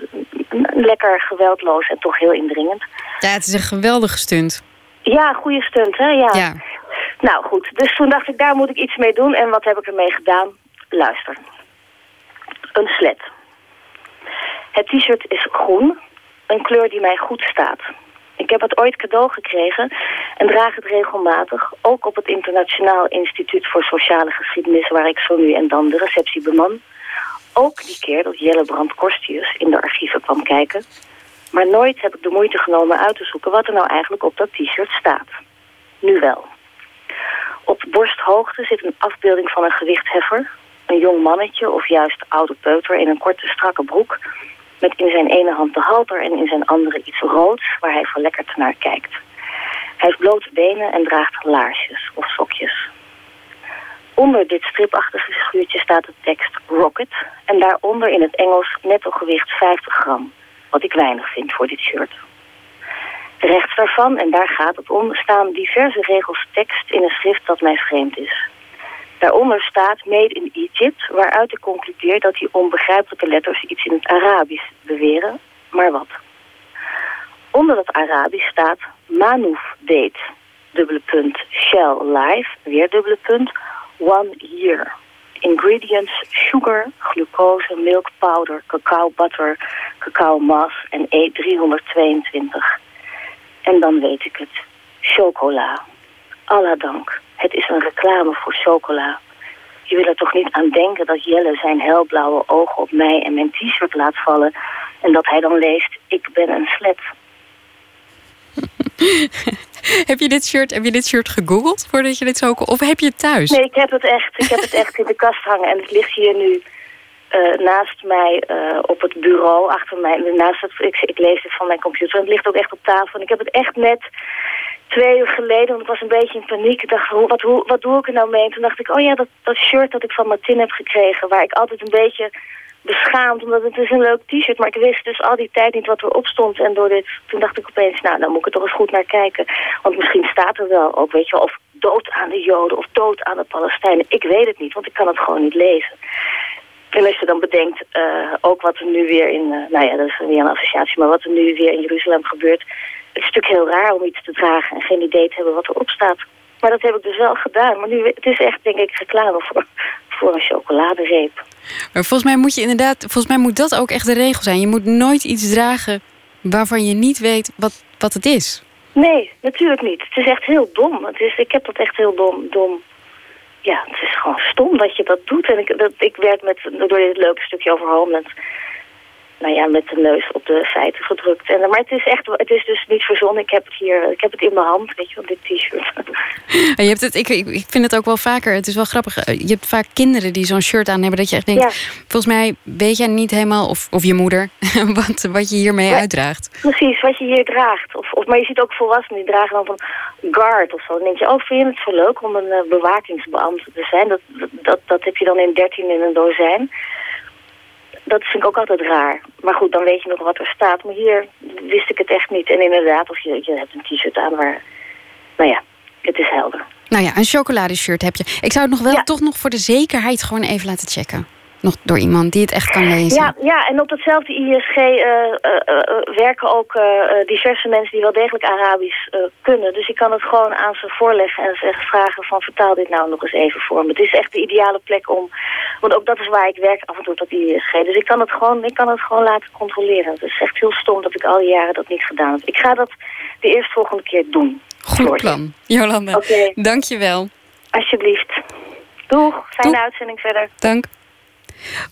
S8: lekker geweldloos en toch heel indringend.
S2: Ja, het is een geweldige stunt.
S8: Ja, goede stunt, hè? Ja. ja. Nou goed, dus toen dacht ik, daar moet ik iets mee doen. En wat heb ik ermee gedaan? Luister. Een slet. Het t-shirt is groen, een kleur die mij goed staat. Ik heb het ooit cadeau gekregen en draag het regelmatig, ook op het Internationaal Instituut voor Sociale Geschiedenis, waar ik zo nu en dan de receptie beman. Ook die keer dat Jelle Brand Korstius in de archieven kwam kijken. Maar nooit heb ik de moeite genomen uit te zoeken wat er nou eigenlijk op dat t-shirt staat. Nu wel. Op borsthoogte zit een afbeelding van een gewichtheffer. Een jong mannetje of juist oude peuter in een korte strakke broek... met in zijn ene hand de halter en in zijn andere iets roods... waar hij verlekkerd naar kijkt. Hij heeft blote benen en draagt laarsjes of sokjes. Onder dit stripachtige figuurtje staat de tekst Rocket... en daaronder in het Engels netto gewicht 50 gram... wat ik weinig vind voor dit shirt. Rechts daarvan, en daar gaat het om, staan diverse regels tekst in een schrift dat mij vreemd is. Daaronder staat Made in Egypt, waaruit ik concludeer dat die onbegrijpelijke letters iets in het Arabisch beweren. Maar wat? Onder dat Arabisch staat Manouf date, dubbele punt, Shell live, weer dubbele punt, one year. Ingredients sugar, glucose, milk powder, cacao butter, cacao mass en E322. En dan weet ik het. Chocola. Allah dank. Het is een reclame voor chocola. Je wil er toch niet aan denken dat Jelle zijn helblauwe ogen op mij en mijn t-shirt laat vallen... en dat hij dan leest, ik ben een slet.
S2: heb, je dit shirt, heb je dit shirt gegoogeld voordat je dit zo... Of heb je het thuis?
S8: Nee, ik heb het echt, ik heb het echt in de kast hangen en het ligt hier nu uh, naast mij uh, op het bureau, achter mij, naast het, ik, ik lees het van mijn computer. En het ligt ook echt op tafel. En ik heb het echt net twee uur geleden, want ik was een beetje in paniek. Ik dacht, wat, wat doe ik er nou mee? En toen dacht ik, oh ja, dat, dat shirt dat ik van Martin heb gekregen, waar ik altijd een beetje beschaamd, omdat het is een leuk t-shirt. Maar ik wist dus al die tijd niet wat erop stond. En door dit, toen dacht ik opeens, nou, dan moet ik er toch eens goed naar kijken. Want misschien staat er wel ook, weet je, of dood aan de Joden of dood aan de Palestijnen. Ik weet het niet, want ik kan het gewoon niet lezen. En als je dan bedenkt, uh, ook wat er nu weer in, uh, nou ja, dat is niet een associatie, maar wat er nu weer in Jeruzalem gebeurt. Het is natuurlijk heel raar om iets te dragen en geen idee te hebben wat erop staat. Maar dat heb ik dus wel gedaan. Maar nu, het is echt, denk ik, reclame voor, voor een chocoladereep.
S2: Maar volgens mij moet je inderdaad, volgens mij moet dat ook echt de regel zijn. Je moet nooit iets dragen waarvan je niet weet wat, wat het is.
S8: Nee, natuurlijk niet. Het is echt heel dom. Het is, ik heb dat echt heel dom, dom ja, het is gewoon stom dat je dat doet. En ik, dat, ik werd met, door dit leuke stukje over Homeland nou ja, met de neus op de feiten gedrukt. En, maar het is echt, het is dus niet verzonnen. Ik heb het hier, ik heb het in mijn hand, weet je wel, dit t-shirt.
S2: Je hebt het, ik, ik vind het ook wel vaker, het is wel grappig. Eh, je hebt vaak kinderen die zo'n shirt aan hebben dat je echt denkt, volgens mij weet jij niet helemaal, of, of je moeder, wat, wat je hiermee uitdraagt.
S8: Precies, wat je hier draagt. Of, of, maar je ziet ook volwassenen die dragen dan van guard of zo. Dan denk je, oh, vind je het zo leuk om een uh, bewakingsbeambte te zijn? Dat, dat, dat heb je dan in dertien in een dozijn dat vind ik ook altijd raar. Maar goed, dan weet je nog wat er staat. Maar hier wist ik het echt niet. En inderdaad, of je, je hebt een t-shirt aan waar... Nou ja, het is helder.
S2: Nou ja, een chocoladeshirt heb je. Ik zou het nog wel toch nog voor de zekerheid gewoon even laten checken nog door iemand die het echt kan lezen.
S8: Ja, ja en op datzelfde ISG uh, uh, uh, werken ook eh, diverse mensen die wel degelijk Arabisch eh, kunnen. Dus ik kan het gewoon aan ze voorleggen en zeggen, vragen van vertaal dit nou nog eens even voor me. Het is echt de ideale plek om, want ook dat is waar ik werk af en toe op dat ISG. Dus ik kan het gewoon, ik kan het gewoon laten controleren. Het is echt heel stom dat ik al die jaren dat niet gedaan heb. Ik ga dat de eerstvolgende keer doen.
S2: Goed plan, Jolanda. Okay. Dank je wel.
S8: Alsjeblieft. Doeg, fijne uitzending verder.
S2: Dank.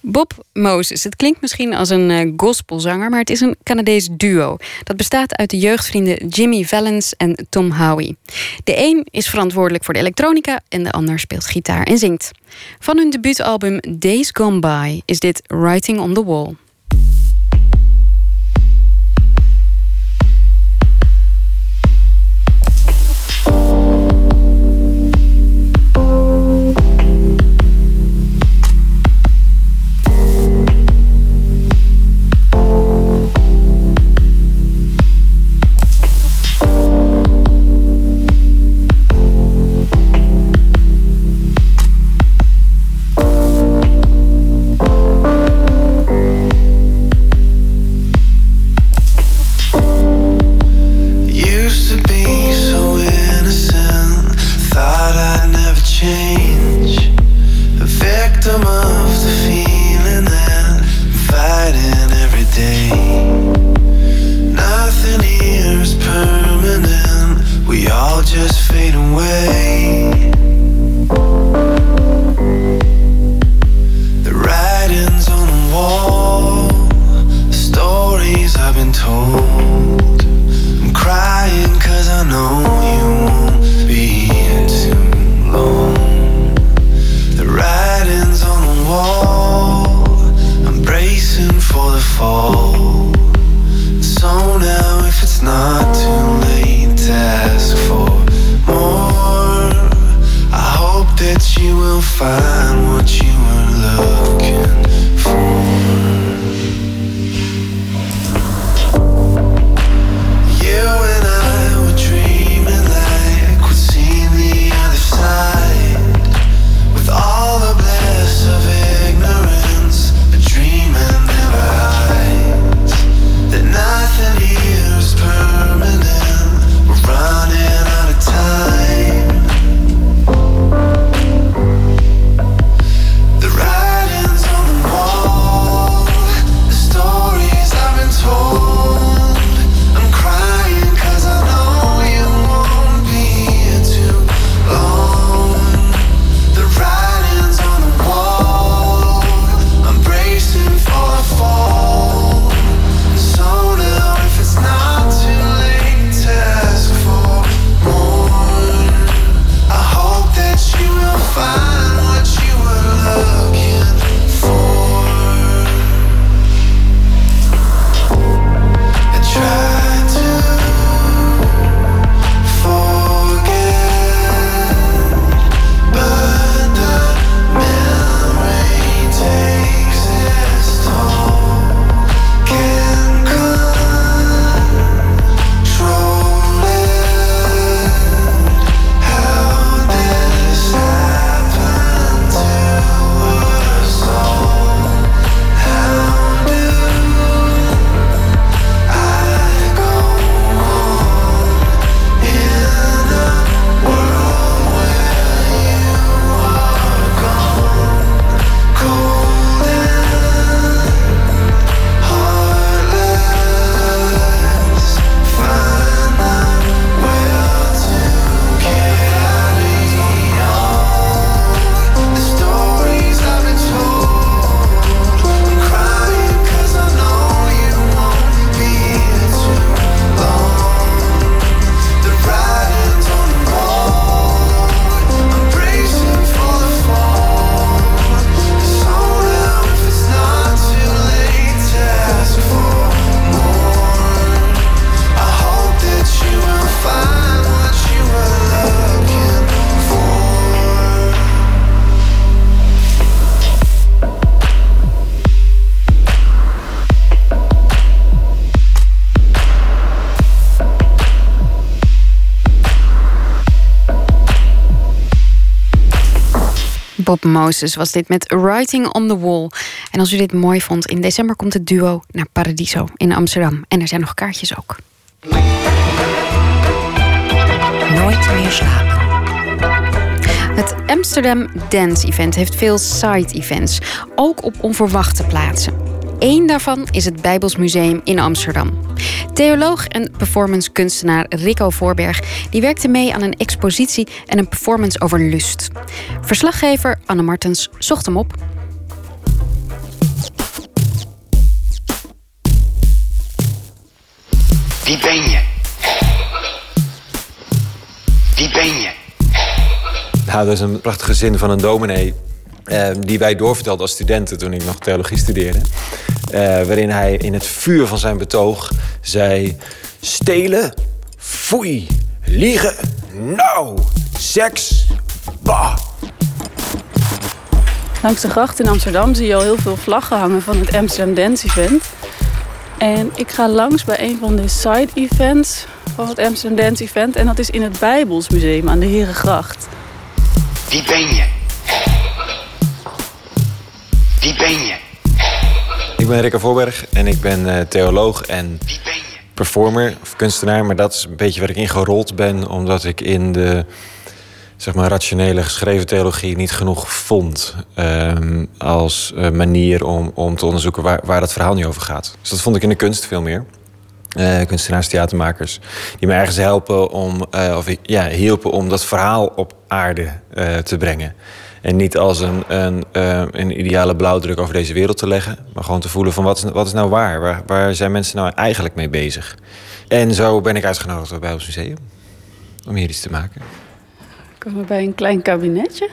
S2: Bob Moses. Het klinkt misschien als een uh, gospelzanger, maar het is een Canadees duo. Dat bestaat uit de jeugdvrienden Jimmy Valens en Tom Howie. De een is verantwoordelijk voor de elektronica en de ander speelt gitaar en zingt. Van hun debuutalbum Days Gone By is dit Writing on the Wall. Bob Moses was dit met Writing on the Wall. En als u dit mooi vond, in december komt het duo naar Paradiso in Amsterdam. En er zijn nog kaartjes ook.
S7: Nooit meer slapen.
S2: Het Amsterdam Dance Event heeft veel side-events, ook op onverwachte plaatsen. Eén daarvan is het Bijbelsmuseum in Amsterdam. Theoloog en performancekunstenaar Rico Voorberg die werkte mee aan een expositie en een performance over lust. Verslaggever Anne Martens zocht hem op.
S9: Wie ben je? Wie ben je?
S10: Nou, dat is een prachtige zin van een dominee uh, die wij doorvertelden als studenten toen ik nog theologie studeerde. Uh, waarin hij in het vuur van zijn betoog zei: stelen, foei, liegen, nou, seks, bah.
S3: Langs de gracht in Amsterdam zie je al heel veel vlaggen hangen van het Amsterdam Dance Event. En ik ga langs bij een van de side events van het Amsterdam Dance Event. En dat is in het Bijbelsmuseum aan de Herengracht.
S9: Wie ben je? Wie ben je?
S10: Ik ben Rikke Voorberg en ik ben uh, theoloog en performer of kunstenaar. Maar dat is een beetje waar ik in gerold ben, omdat ik in de zeg maar, rationele geschreven theologie niet genoeg vond uh, als uh, manier om, om te onderzoeken waar, waar het verhaal nu over gaat. Dus dat vond ik in de kunst veel meer. Uh, kunstenaars, theatermakers, die me ergens helpen om, of ja, hielpen om dat verhaal op aarde te brengen. En niet als een, een, uh, een ideale blauwdruk over deze wereld te leggen. Maar gewoon te voelen van wat is, wat is nou waar? waar? Waar zijn mensen nou eigenlijk mee bezig? En zo ben ik uitgenodigd bij ons museum. Om hier iets te maken.
S3: Ik kom bij een klein kabinetje.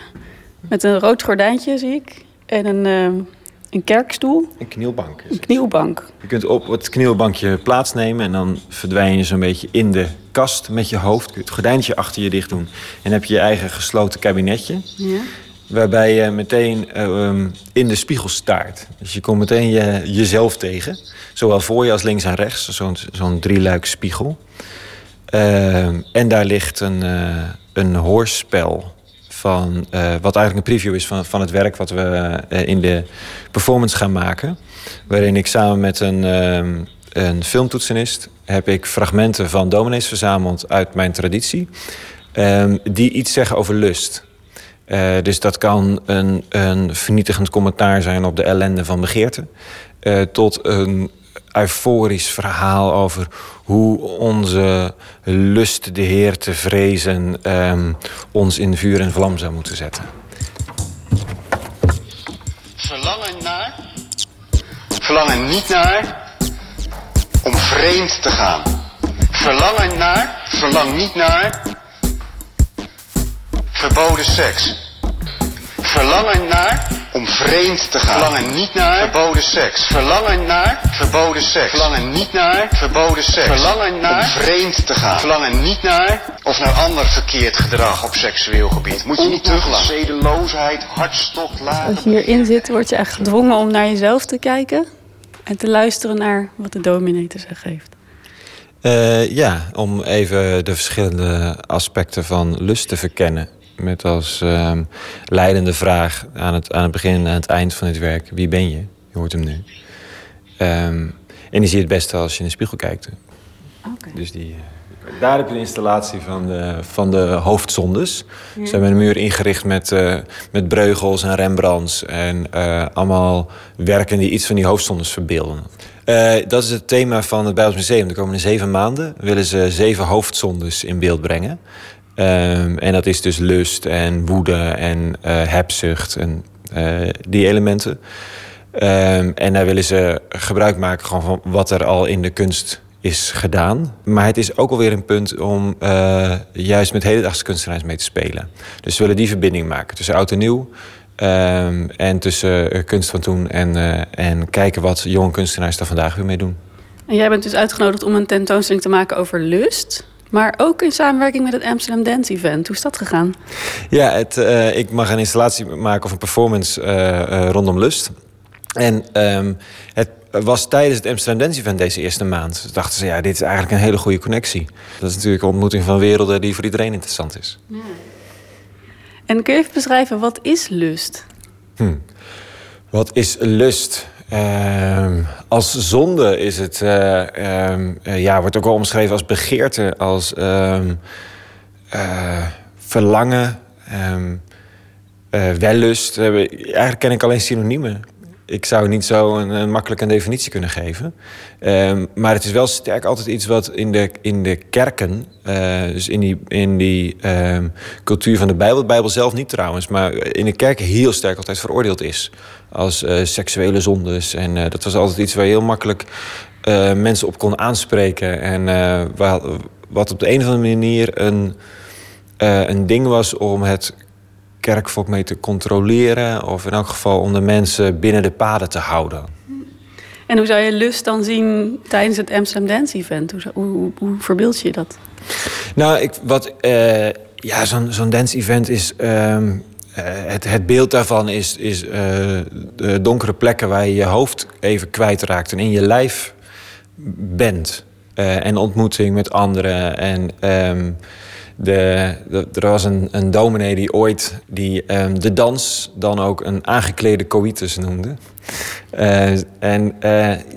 S3: Met een rood gordijntje zie ik. En een, uh, een kerkstoel.
S10: Een knielbank.
S3: Een knielbank.
S10: Je kunt op het knielbankje plaatsnemen. En dan verdwijn je zo'n beetje in de kast met je hoofd. Kun je het gordijntje achter je dicht doen. En dan heb je je eigen gesloten kabinetje. Ja. Waarbij je meteen uh, in de spiegel staart. Dus je komt meteen je, jezelf tegen. Zowel voor je als links en rechts. Zo'n zo'n drieluik spiegel. Uh, en daar ligt een, uh, een hoorspel van wat eigenlijk een preview is van, van het werk wat we in de performance gaan maken. Waarin ik samen met een, uh, een filmtoetsenist heb ik fragmenten van dominees verzameld uit mijn traditie. Ehm, die iets zeggen over lust. Uh, dus dat kan een, een, vernietigend commentaar zijn op de ellende van begeerte. Uh, tot een euforisch verhaal over hoe onze lust de Heer te vrezen um, ons in vuur en vlam zou moeten zetten.
S9: Verlangen naar, verlangen niet naar om vreemd te gaan. Verlangen naar, verlang niet naar verboden seks. Verlangen naar om vreemd te gaan. Verlangen niet naar verboden seks. Verlangen naar verboden seks. Verlangen niet naar verboden seks. Verlangen naar om vreemd te gaan. Verlangen niet naar of naar ander verkeerd gedrag op seksueel gebied. Moet je niet teruglaten. Zedeloosheid, hartstocht, laten.
S3: Als je hierin zit, word je echt gedwongen om naar jezelf te kijken en te luisteren naar wat de dominee te zeggen heeft.
S10: Uh, ja, om even de verschillende aspecten van lust te verkennen. Met als uh, leidende vraag aan het, aan het begin en aan het eind van dit werk: wie ben je? Je hoort hem nu. Um, en die zie je het beste als je in de spiegel kijkt.
S3: Okay.
S10: Dus die, daar heb je een installatie van de, van de hoofdzondes. Ja. Ze hebben een muur ingericht met, uh, met Breugels en Rembrandts. En uh, allemaal werken die iets van die hoofdzondes verbeelden. Uh, dat is het thema van het Bijbels Museum. De komende zeven maanden willen ze zeven hoofdzondes in beeld brengen. Um, en dat is dus lust en woede en uh, hebzucht en uh, die elementen. Um, en daar willen ze gebruik maken van wat er al in de kunst is gedaan. Maar het is ook alweer een punt om uh, juist met hedendaagse kunstenaars mee te spelen. Dus ze willen die verbinding maken tussen oud en nieuw. Um, en tussen kunst van toen en, en kijken wat jonge kunstenaars daar vandaag weer mee doen.
S3: En jij bent dus uitgenodigd om een tentoonstelling te maken over lust. Maar ook in samenwerking met het Amsterdam Dance Event. Hoe is dat gegaan?
S10: Ja, het, uh, ik mag een installatie maken of een performance uh, uh, rondom lust. En um, het was tijdens het Amsterdam Dance Event deze eerste maand. Dus dachten ze, ja, dit is eigenlijk een hele goede connectie. Dat is natuurlijk een ontmoeting van werelden die voor iedereen interessant is. Ja.
S3: En kun je even beschrijven, wat is lust?
S10: Hm. Wat is lust? Ehm, als zonde is het, uh, ja, wordt ook wel omschreven als begeerte, als um, verlangen, wellust. eigenlijk ken ik alleen synoniemen ik zou niet zo een, een makkelijk een definitie kunnen geven. Ehm, maar het is wel sterk altijd iets wat in de, in de kerken, uh, dus in die, in die um, cultuur van de Bijbel, de Bijbel zelf niet trouwens, maar in de kerken heel sterk altijd veroordeeld is. Als uh, seksuele zondes. En uh, dat was altijd iets waar je heel makkelijk mensen op kon aanspreken. En wat op de een of andere manier een, een ding was om het kerkvolk mee te controleren. Of in elk geval om de mensen binnen de paden te houden.
S3: En hoe zou je lust dan zien tijdens het Amsterdam Dance Event? Hoe, hoe, hoe verbeeld je dat?
S10: Nou, ik, wat, uh, ja, zo'n zo'n dance event is. Uh, het, het beeld daarvan is, is uh, de donkere plekken waar je je hoofd even kwijtraakt en in je lijf bent. en ontmoeting met anderen. En um, de, er was een, een dominee die ooit die, um, de dans dan ook een aangeklede coitus noemde. Uh, en uh,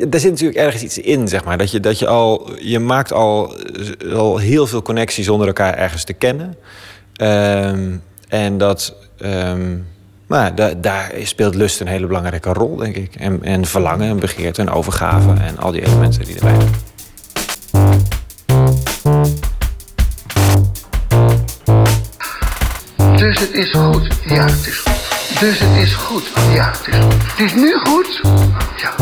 S10: daar zit natuurlijk ergens iets in, zeg maar. Dat je, dat je al, je maakt al, al heel veel connecties zonder elkaar ergens te kennen. Um, en dat, um, maar da, daar speelt lust een hele belangrijke rol, denk ik. En, en verlangen en begeerte en overgave en al die elementen die erbij zijn.
S11: Dus het is goed. Ja, het is goed. Dus het is goed. Ja, het is goed. Het is nu goed. Ja.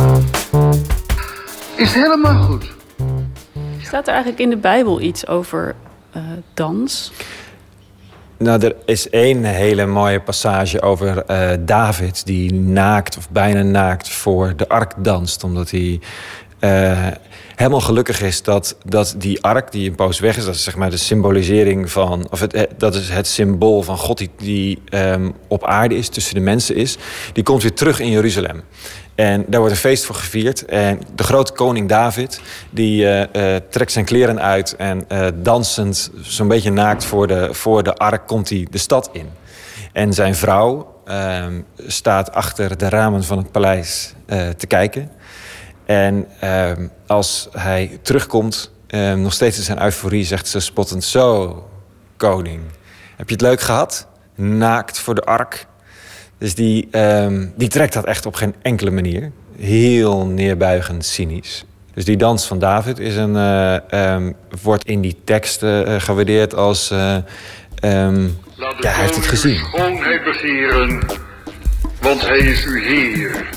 S11: Is helemaal goed.
S3: Staat er eigenlijk in de Bijbel iets over uh, dans?
S10: Nou, er is één hele mooie passage over uh, David... die naakt of bijna naakt voor de ark danst. Omdat hij uh, helemaal gelukkig is dat, dat die ark die een poos weg is, dat is zeg maar de symbolisering van, of het, dat is het symbool van God die, die um, op aarde is, tussen de mensen is, die komt weer terug in Jeruzalem. En daar wordt een feest voor gevierd. En de grote koning David, die uh, trekt zijn kleren uit en dansend, zo'n beetje naakt voor de, voor de ark, komt hij de stad in. En zijn vrouw ehm, staat achter de ramen van het paleis te kijken. En ehm, als hij terugkomt, ehm, nog steeds in zijn euforie, zegt ze spottend: Zo, koning, heb je het leuk gehad? Naakt voor de ark. Dus die, ehm, die trekt dat echt op geen enkele manier. Heel neerbuigend, cynisch. Dus die dans van David is een, uh, wordt in die teksten uh, gewaardeerd als. Uh, ja, hij heeft het gezien.
S11: Schoonheid begeren, want hij is uw Heer.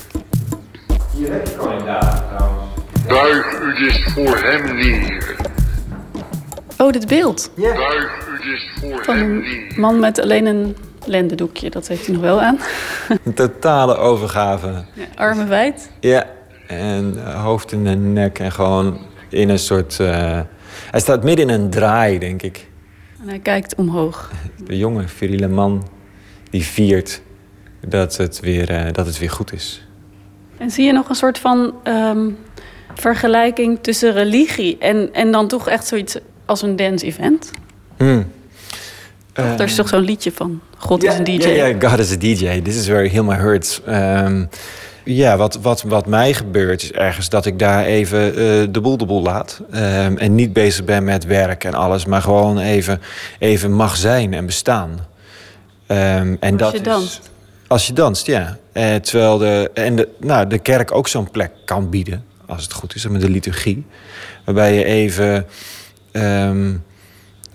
S11: Hier heb je koning David trouwens. Buig u dus voor hem neer.
S3: Oh, dit beeld.
S11: Ja. Buig u dus voor
S3: Van
S11: hem
S3: een
S11: neer.
S3: man met alleen een lendendoekje, dat heeft hij nog wel aan.
S10: Een totale overgave.
S3: Ja, armen wijd.
S10: Ja, en hoofd in de nek en gewoon in een soort... Uh, hij staat midden in een draai, denk ik.
S3: En hij kijkt omhoog.
S10: De jonge, viriele man die viert dat het weer, uh, dat het weer goed is.
S3: En zie je nog een soort van um, vergelijking tussen religie en, en dan toch echt zoiets als een dance-event?
S10: Hmm.
S3: Uh, er is toch zo'n liedje van God yeah, is een DJ.
S10: Ja, yeah, God is a DJ. This is where my hurts. Um, ja, wat, wat, wat mij gebeurt is ergens dat ik daar even uh, de boel de boel laat. Um, en niet bezig ben met werk en alles, maar gewoon even, even mag zijn en bestaan. Um, en
S3: als
S10: dat
S3: je danst.
S10: Is, als je danst, ja. Eh, terwijl de, en de, nou, de kerk ook zo'n plek kan bieden, als het goed is, met de liturgie. Waarbij je even um,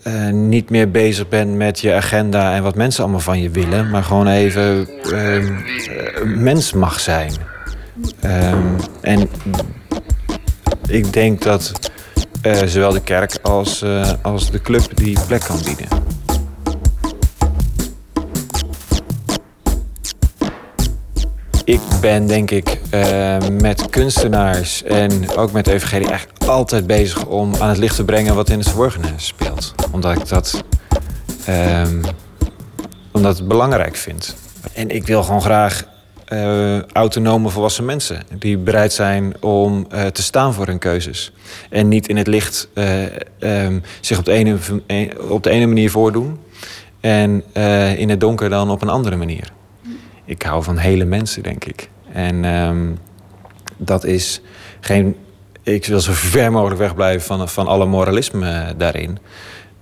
S10: uh, niet meer bezig bent met je agenda en wat mensen allemaal van je willen, maar gewoon even um, uh, mens mag zijn. Um, en ik denk dat uh, zowel de kerk als, als de club die plek kan bieden. Ik ben denk ik uh, met kunstenaars en ook met evangelie eigenlijk altijd bezig om aan het licht te brengen wat in het verborgene speelt. Omdat ik dat um, omdat het belangrijk vind. En ik wil gewoon graag uh, autonome volwassen mensen die bereid zijn om uh, te staan voor hun keuzes. En niet in het licht um, zich op de, ene, op de ene manier voordoen. En in het donker dan op een andere manier. Ik hou van hele mensen, denk ik. En ehm, dat is geen. Ik wil zo ver mogelijk wegblijven van, van alle moralisme daarin.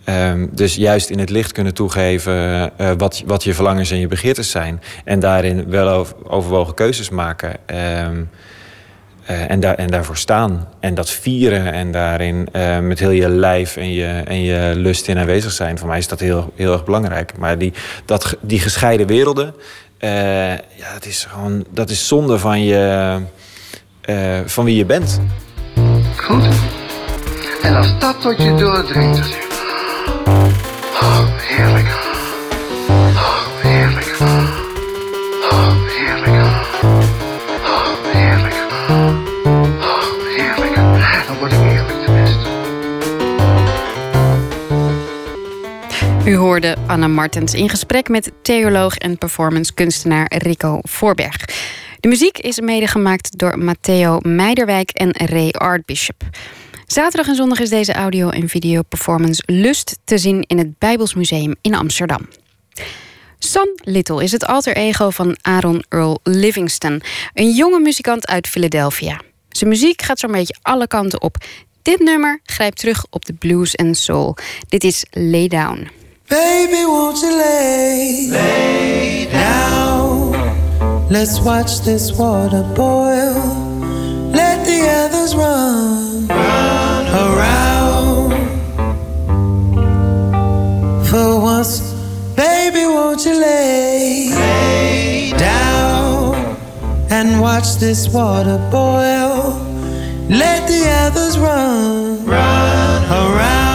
S10: Ehm, dus juist in het licht kunnen toegeven uh, wat, wat je verlangens en je begeertes zijn. En daarin wel overwogen keuzes maken. Um, uh, en, daar, en daarvoor staan. En dat vieren en daarin met heel je lijf en je, en je lust in aanwezig zijn. Voor mij is dat heel, heel erg belangrijk. Maar die, dat, die gescheiden werelden, ja, dat is gewoon dat is zonde van, je, van wie je bent.
S11: Goed. En als dat tot je doordringt, dan Oh, heerlijk.
S2: U hoorde Anna Martens in gesprek met theoloog en performancekunstenaar Rico Voorberg. De muziek is mede gemaakt door Matteo Meiderwijk en Ray Artbishop. Zaterdag en zondag is deze audio- en video-performance Lust te zien in het Bijbelsmuseum in Amsterdam. Son Little is het alter ego van Aaron Earl Livingston, een jonge muzikant uit Philadelphia. Zijn muziek gaat zo'n beetje alle kanten op. Dit nummer grijpt terug op de blues en soul. Dit is Lay Down.
S12: Baby, won't you lay, lay down? Let's watch this water boil. Let the others run, run around. For once, baby, won't you lay, lay down and watch this water boil? Let the others run, run around.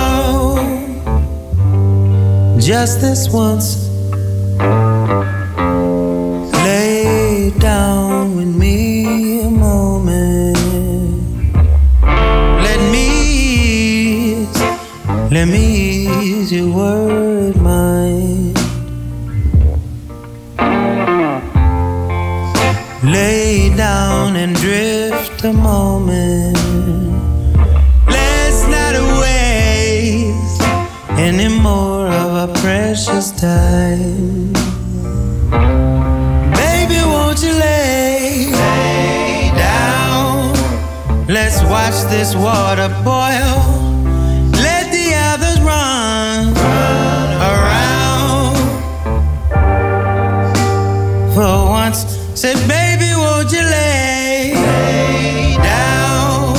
S12: Just this once, lay down with me a moment. Let me ease, let me ease your word mind. Lay down and drift a moment. Let's not waste any more of our precious time. Baby, won't you lay, lay down? Let's watch this water boil. Let the others run, run around. For once, said, baby, won't you lay, lay down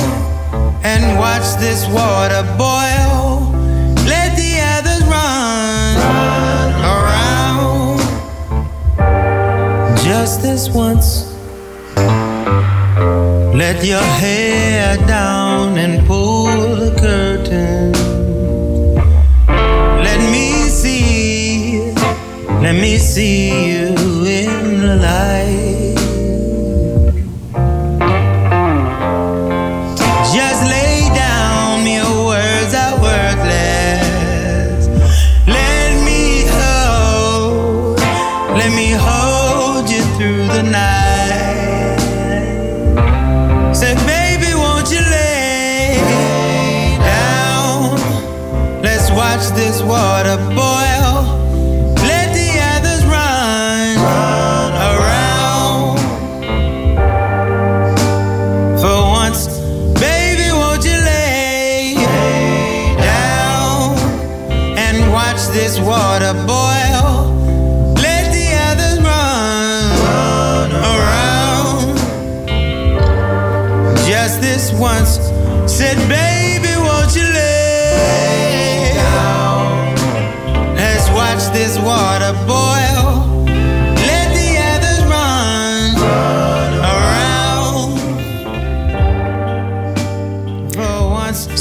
S12: and watch this water boil? Just this once. Let your hair down and pull the curtain. Let me see, let me see you watch this water boil. Let the others run, run around. For once, baby, won't you lay down and watch this water boil? Let the others run, run around. Just this once, said, baby,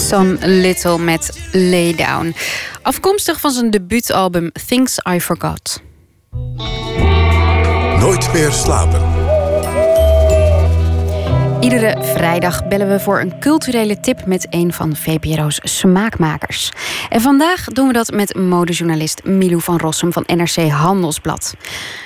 S2: Son Little met Lay Down. Afkomstig van zijn debuutalbum Things I Forgot.
S5: Nooit meer slapen.
S2: Iedere vrijdag bellen we voor een culturele tip met een van VPRO's smaakmakers. En vandaag doen we dat met modejournalist Milou van Rossum van NRC Handelsblad.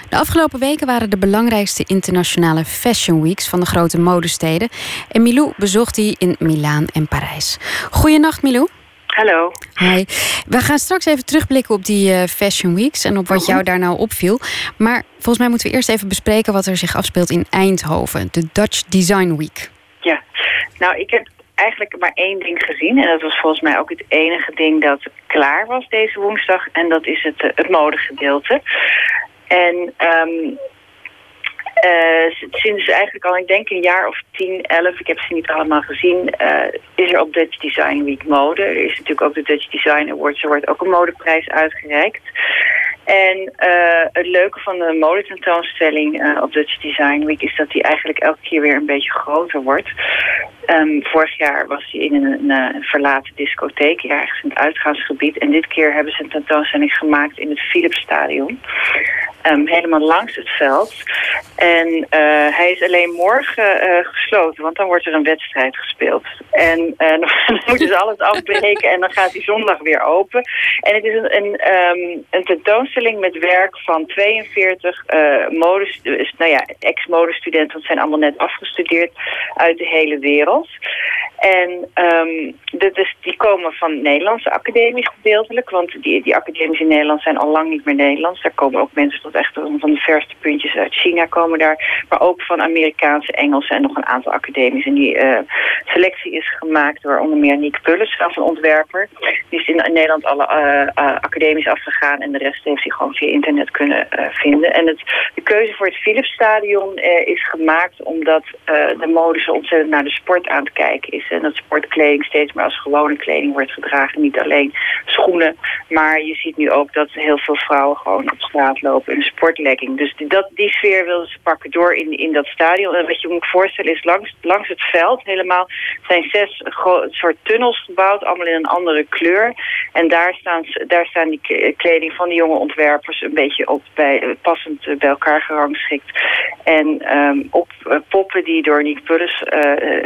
S2: De afgelopen weken waren de belangrijkste internationale fashion weeks van de grote modesteden. En Milou bezocht die in Milaan en Parijs. Goedenacht Milou.
S13: Hallo.
S2: Hi. We gaan straks even terugblikken op die uh, Fashion Weeks en op wat jou daar nou opviel. Maar volgens mij moeten we eerst even bespreken wat er zich afspeelt in Eindhoven, de Dutch Design Week.
S13: Ja, nou ik heb eigenlijk maar één ding gezien. En dat was volgens mij ook het enige ding dat klaar was deze woensdag. En dat is het, uh, het modegedeelte. En um, uh, sinds eigenlijk al, ik denk een jaar of 10, 11, ik heb ze niet allemaal gezien, uh, is er op Dutch Design Week mode. Er is natuurlijk ook de Dutch Design Awards, er wordt ook een modeprijs uitgereikt. En uh, het leuke van de modetentoonstelling uh, op Dutch Design Week is dat die eigenlijk elke keer weer een beetje groter wordt. Um, vorig jaar was hij in een, een, verlaten discotheek, ergens in het uitgaansgebied. En dit keer hebben ze een tentoonstelling gemaakt in het Philipsstadion. Um, helemaal langs het veld. En hij is alleen morgen gesloten, want dan wordt er een wedstrijd gespeeld. En uh, dan moeten ze alles afbreken en dan gaat hij zondag weer open. En het is een, een, um, een tentoonstelling met werk van 42 modes, nou ja, ex-modestudenten, want zijn allemaal net afgestudeerd uit de hele wereld. En um, dit is, die komen van Nederlandse academies gedeeltelijk, want die, die academies in Nederland zijn al lang niet meer Nederlands. Daar komen ook mensen tot echt van de verste puntjes uit China komen daar, maar ook van Amerikaanse, Engelse en nog een aantal academies. En die uh, selectie is gemaakt door onder meer Nick Pulles, zelf een ontwerper. Die is in, Nederland alle uh, afgegaan en de rest heeft hij gewoon via internet kunnen vinden. En het, de keuze voor het Philipsstadion is gemaakt omdat de mode zo ontzettend naar de sport aan het kijken is. En dat sportkleding steeds meer als gewone kleding wordt gedragen. Niet alleen schoenen, maar je ziet nu ook dat heel veel vrouwen gewoon op straat lopen in een sportlegging. Dus die, dat, die sfeer wilden ze pakken door in, in dat stadion. En wat je moet voorstellen is langs, langs het veld helemaal zijn zes soort tunnels gebouwd, allemaal in een andere kleur. En daar staan, daar staan die kleding van de jonge ontwerpers een beetje op bij, passend bij elkaar gerangschikt. En um, op uh, poppen die door Nick Pulles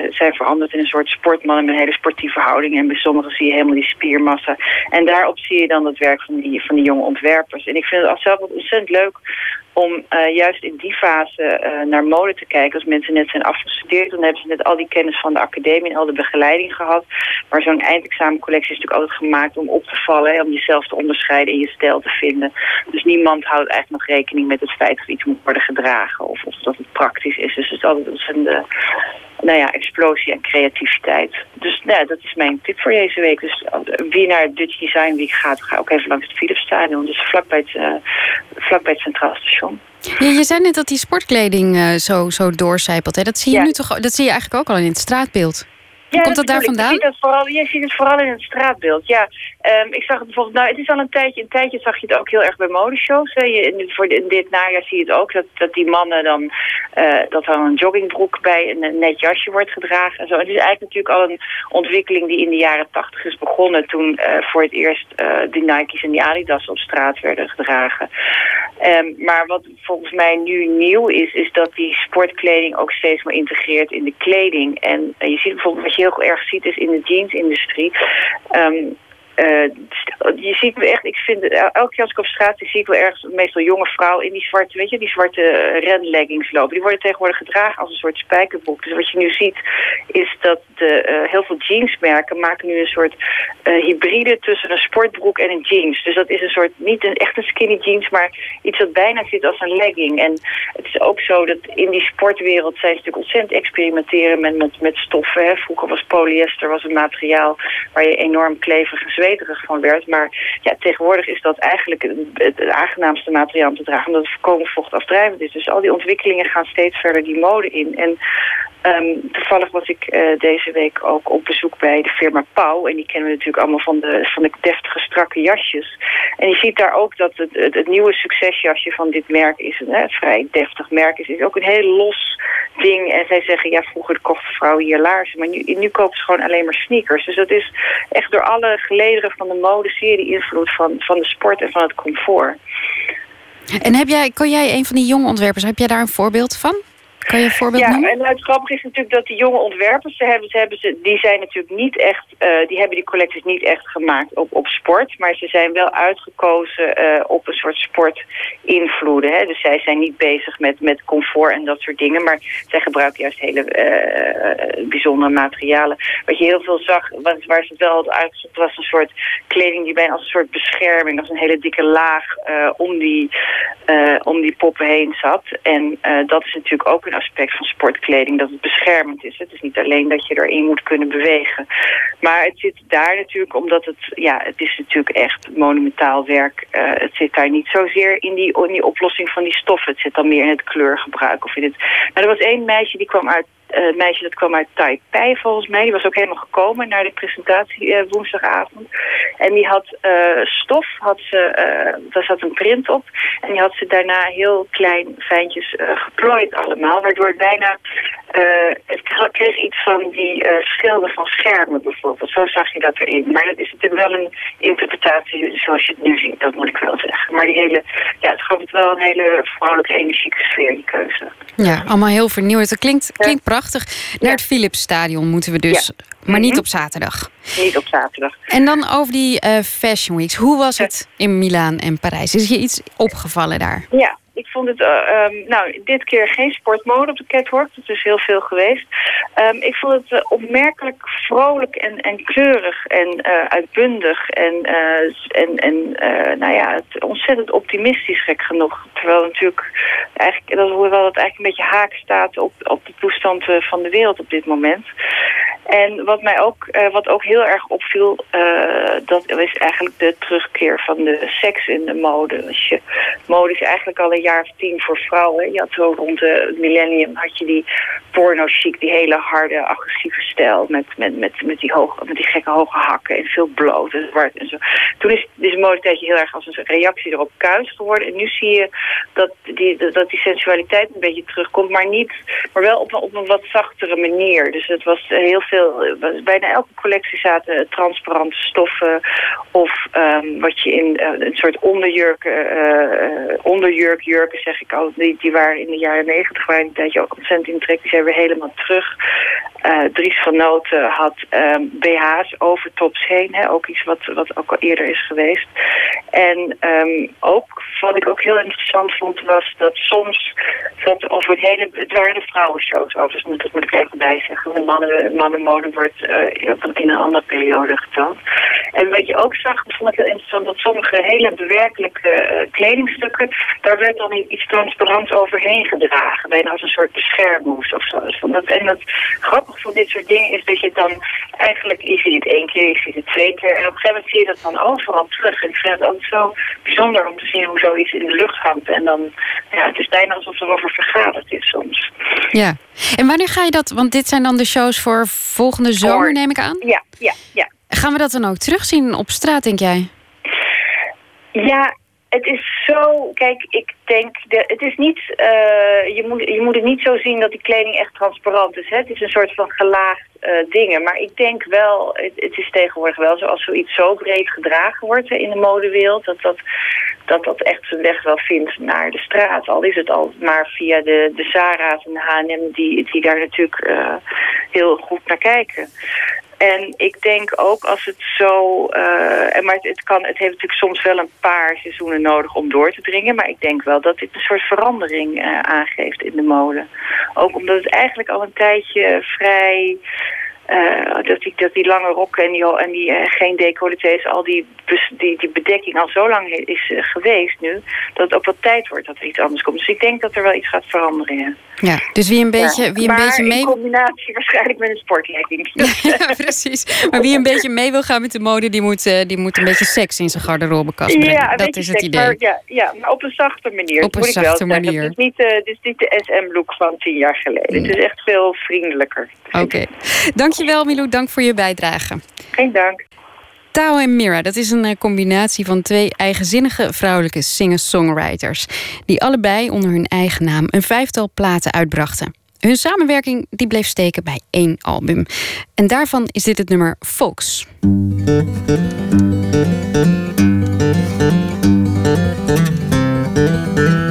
S13: zijn veranderd in een soort sportman met een hele sportieve houding. En bij sommigen zie je helemaal die spiermassa. En daarop zie je dan het werk van die, van die jonge ontwerpers. En ik vind het zelf ontzettend leuk om juist in die fase naar mode te kijken. Als mensen net zijn afgestudeerd, dan hebben ze net al die kennis van de academie en al de begeleiding gehad. Maar zo'n eindexamencollectie is natuurlijk altijd gemaakt om op te vallen, hè, om jezelf te onderscheiden en je stijl te vinden. Dus niemand houdt eigenlijk nog rekening met het feit dat iets moet worden gedragen of, of dat het praktisch is. Dus het is altijd een nou ja, explosie en creativiteit. Dus nou ja, dat is mijn tip voor deze week. Dus wie naar Dutch Design Week gaat, ga ook even langs het Philipsstadion. Dus vlakbij het, uh, vlakbij het Centraal Station.
S2: Ja, je zei net dat die sportkleding uh, zo, zo doorcijpelt. Hè? Dat zie je ja. nu toch? Dat zie je eigenlijk ook al in het straatbeeld.
S13: Ja,
S2: Komt dat,
S13: dat
S2: daar vandaan?
S13: Je ziet, het vooral, je ziet het vooral in het straatbeeld. Ja, um, ik zag het bijvoorbeeld. Nou, het is al een tijdje. Een tijdje zag je het ook heel erg bij modeshows. Hè. Je, in, voor de, dit najaar zie je het ook dat, dat die mannen dan uh, dat dan een joggingbroek bij een, een net jasje wordt gedragen en zo. Het is eigenlijk natuurlijk al een ontwikkeling die in de jaren tachtig is begonnen toen uh, voor het eerst uh, de Nike's en die Adidas op straat werden gedragen. Um, maar wat volgens mij nu nieuw is, is dat die sportkleding ook steeds meer integreert in de kleding. En je ziet bijvoorbeeld wat je heel erg ziet is in de jeansindustrie. Um, uh, je ziet me echt, ik vind, elke keer als ik op straat zie, zie ik wel ergens meestal jonge vrouwen in die zwarte, weet je, die zwarte renleggings lopen. Die worden tegenwoordig gedragen als een soort spijkerbroek. Dus wat je nu ziet, is dat de, uh, heel veel jeansmerken maken nu een soort uh, hybride tussen een sportbroek en een jeans. Dus dat is een soort, niet een, echt een skinny jeans, maar iets dat bijna zit als een legging. En het is ook zo dat in die sportwereld zijn ze natuurlijk ontzettend experimenteren met, met, met stoffen. Vroeger was polyester was een materiaal waar je enorm klevig en zweterig van werd. Maar ja, tegenwoordig is dat eigenlijk het, aangenaamste materiaal om te dragen. Omdat het voorkomen vochtafdrijvend is. Dus al die ontwikkelingen gaan steeds verder die mode in. En Um, toevallig was ik uh, deze week ook op bezoek bij de firma Pauw. En die kennen we natuurlijk allemaal van de, van de deftige, strakke jasjes. En je ziet daar ook dat het, het, het nieuwe succesjasje van dit merk is een hè, vrij deftig merk. Is, is ook een heel los ding. En zij zeggen, ja, vroeger kochten vrouwen hier laarzen. Maar nu, nu kopen ze gewoon alleen maar sneakers. Dus dat is echt door alle gelederen van de mode zie die invloed van, van de sport en van het comfort.
S2: En heb jij, kon jij een van die jonge ontwerpers, heb jij daar een voorbeeld van? Kan je een voorbeeld
S13: ja,
S2: noemen?
S13: en nou, het grappige is natuurlijk dat die jonge ontwerpers, ze hebben, ze hebben ze, die zijn natuurlijk niet echt, uh, die hebben die collecties niet echt gemaakt op, op sport, maar ze zijn wel uitgekozen uh, op een soort sportinvloeden. Hè? Dus zij zijn niet bezig met, met comfort en dat soort dingen, maar zij gebruiken juist hele uh, bijzondere materialen. Wat je heel veel zag, wat, waar ze het wel hadden uitgezocht, was een soort kleding die bijna als een soort bescherming, als een hele dikke laag om, die, om die poppen heen zat. En dat is natuurlijk ook een aspect van sportkleding, dat het beschermend is. Het is niet alleen dat je erin moet kunnen bewegen. Maar het zit daar natuurlijk, omdat het, ja, het is natuurlijk echt monumentaal werk. Uh, het zit daar niet zozeer in die, in die oplossing van die stoffen. Het zit dan meer in het kleurgebruik. Of in het... Maar er was één meisje die kwam uit uh, meisje dat kwam uit Taipei volgens mij. Die was ook helemaal gekomen naar de presentatie uh, woensdagavond. En die had uh, stof, had ze, daar zat een print op. En die had ze daarna heel klein fijntjes geplooid allemaal. Waardoor het bijna, het kreeg iets van die schilden van schermen bijvoorbeeld. Zo zag je dat erin. Maar dat is natuurlijk wel een interpretatie zoals je het nu ziet. Dat moet ik wel zeggen. Maar die hele, ja, het gaf het wel een hele vrolijke, energieke sfeer, die keuze.
S2: Ja, allemaal heel vernieuwend. Het klinkt, klinkt prachtig. Naar het Philipsstadion moeten we dus. Maar niet op zaterdag.
S13: Niet op zaterdag.
S2: En dan over die uh, Fashion Weeks. Hoe was het in Milaan en Parijs? Is je iets opgevallen daar?
S13: Ja, ik vond het, uh, um, nou, dit keer geen sportmode op de catwalk. Dat is heel veel geweest. Um, ik vond het uh, opmerkelijk vrolijk en, en kleurig en uh, uitbundig. En, en, en nou ja, het ontzettend optimistisch, gek genoeg. Terwijl natuurlijk, eigenlijk, dat, hoewel dat eigenlijk een beetje haak staat op, op de toestand van de wereld op dit moment. En wat mij ook, wat ook heel erg opviel, dat is eigenlijk de terugkeer van de seks in de mode. Dus je, mode is eigenlijk al een jaar of tien voor vrouwen. Je had zo rond het millennium had je die porno chic, die hele harde, agressieve stijl. Met, met, met, met, die, hoge, met die gekke hoge hakken en veel bloot en zwart en zo. Toen is, is de modetijdje heel erg als een reactie erop kuis geworden. En nu zie je dat die, dat die sensualiteit een beetje terugkomt. Maar niet, maar wel op een, op een wat zachtere manier. Dus het was heel veel, bijna elke collectie zaten transparante stoffen. Of um, wat je in uh, een soort onderjurk, uh, onderjurk, zeg ik al, die, die waren in de jaren negentig, waar een tijdje ook ontzettend in trek, die zijn weer helemaal terug. Uh, Dries van Noten had um, BH's over tops heen, hè, ook iets wat, wat ook al eerder is geweest. En um, ook, wat ik ook heel interessant vond, was dat soms, dat over het hele, het waren de vrouwenshows overigens, dat moet ik even bijzeggen. De mannen, mannenmode wordt uh, in een andere periode getoond. En wat je ook zag, vond ik heel interessant, dat sommige hele bewerkelijke uh, kledingstukken, daar werd dan iets transparants overheen gedragen. Bijna als een soort beschermhoes of zo. Dus dat, en het van dit soort dingen is dat je dan eigenlijk, je ziet het één keer, je ziet het twee keer. En op een gegeven moment zie je dat dan overal terug. En ik vind het altijd zo bijzonder om te zien hoe zoiets in de lucht hangt. En dan, ja, het is bijna alsof er over vergaderd is soms.
S2: Ja. En wanneer ga je dat, want dit zijn dan de shows voor volgende zomer, neem ik aan?
S13: Ja, ja, ja.
S2: Gaan we dat dan ook terugzien op straat, denk jij?
S13: Ja, het is zo, kijk, ik denk, de, het is niet, uh, je, moet, je moet het niet zo zien dat die kleding echt transparant is. Hè? Het is een soort van gelaagd uh, dingen. Maar ik denk wel, het, het, is tegenwoordig wel zo, als zoiets zo breed gedragen wordt in de modewereld, dat dat, dat dat echt zijn weg wel vindt naar de straat. Al is het al maar via de, de Zara's en de H&M die, die daar natuurlijk uh, heel goed naar kijken. En ik denk ook als het zo... Uh, maar het, kan, het heeft natuurlijk soms wel een paar seizoenen nodig om door te dringen. Maar ik denk wel dat dit een soort verandering uh, aangeeft in de mode. Ook omdat het eigenlijk al een tijdje vrij... Uh, dat, die, dat die lange rokken en die, en die uh, geen decolletés, al die, die, die bedekking al zo lang is uh, geweest nu, dat het ook wat tijd wordt dat er iets anders komt. Dus ik denk dat er wel iets gaat veranderen.
S2: Ja, dus wie een beetje,
S13: ja.
S2: wie een
S13: maar
S2: beetje mee...
S13: in combinatie waarschijnlijk met een sportlegging.
S2: ja, precies. Maar wie een beetje mee wil gaan met de mode, die moet, die moet een beetje seks in zijn garderobekast brengen.
S13: Ja,
S2: dat is het idee.
S13: Maar, ja, ja, maar op een zachte manier.
S2: Op een
S13: moet
S2: zachte
S13: ik wel
S2: manier.
S13: Het is niet, is niet de SM-look van tien jaar geleden. Het is echt veel vriendelijker.
S2: Oké. Okay. Dankjewel Milou, dank voor je bijdrage.
S13: Geen dank.
S2: Tao en Mira, dat is een combinatie van twee eigenzinnige vrouwelijke singer-songwriters. Die allebei onder hun eigen naam een vijftal platen uitbrachten. Hun samenwerking die bleef steken bij één album. En daarvan is dit het nummer Folks.
S14: from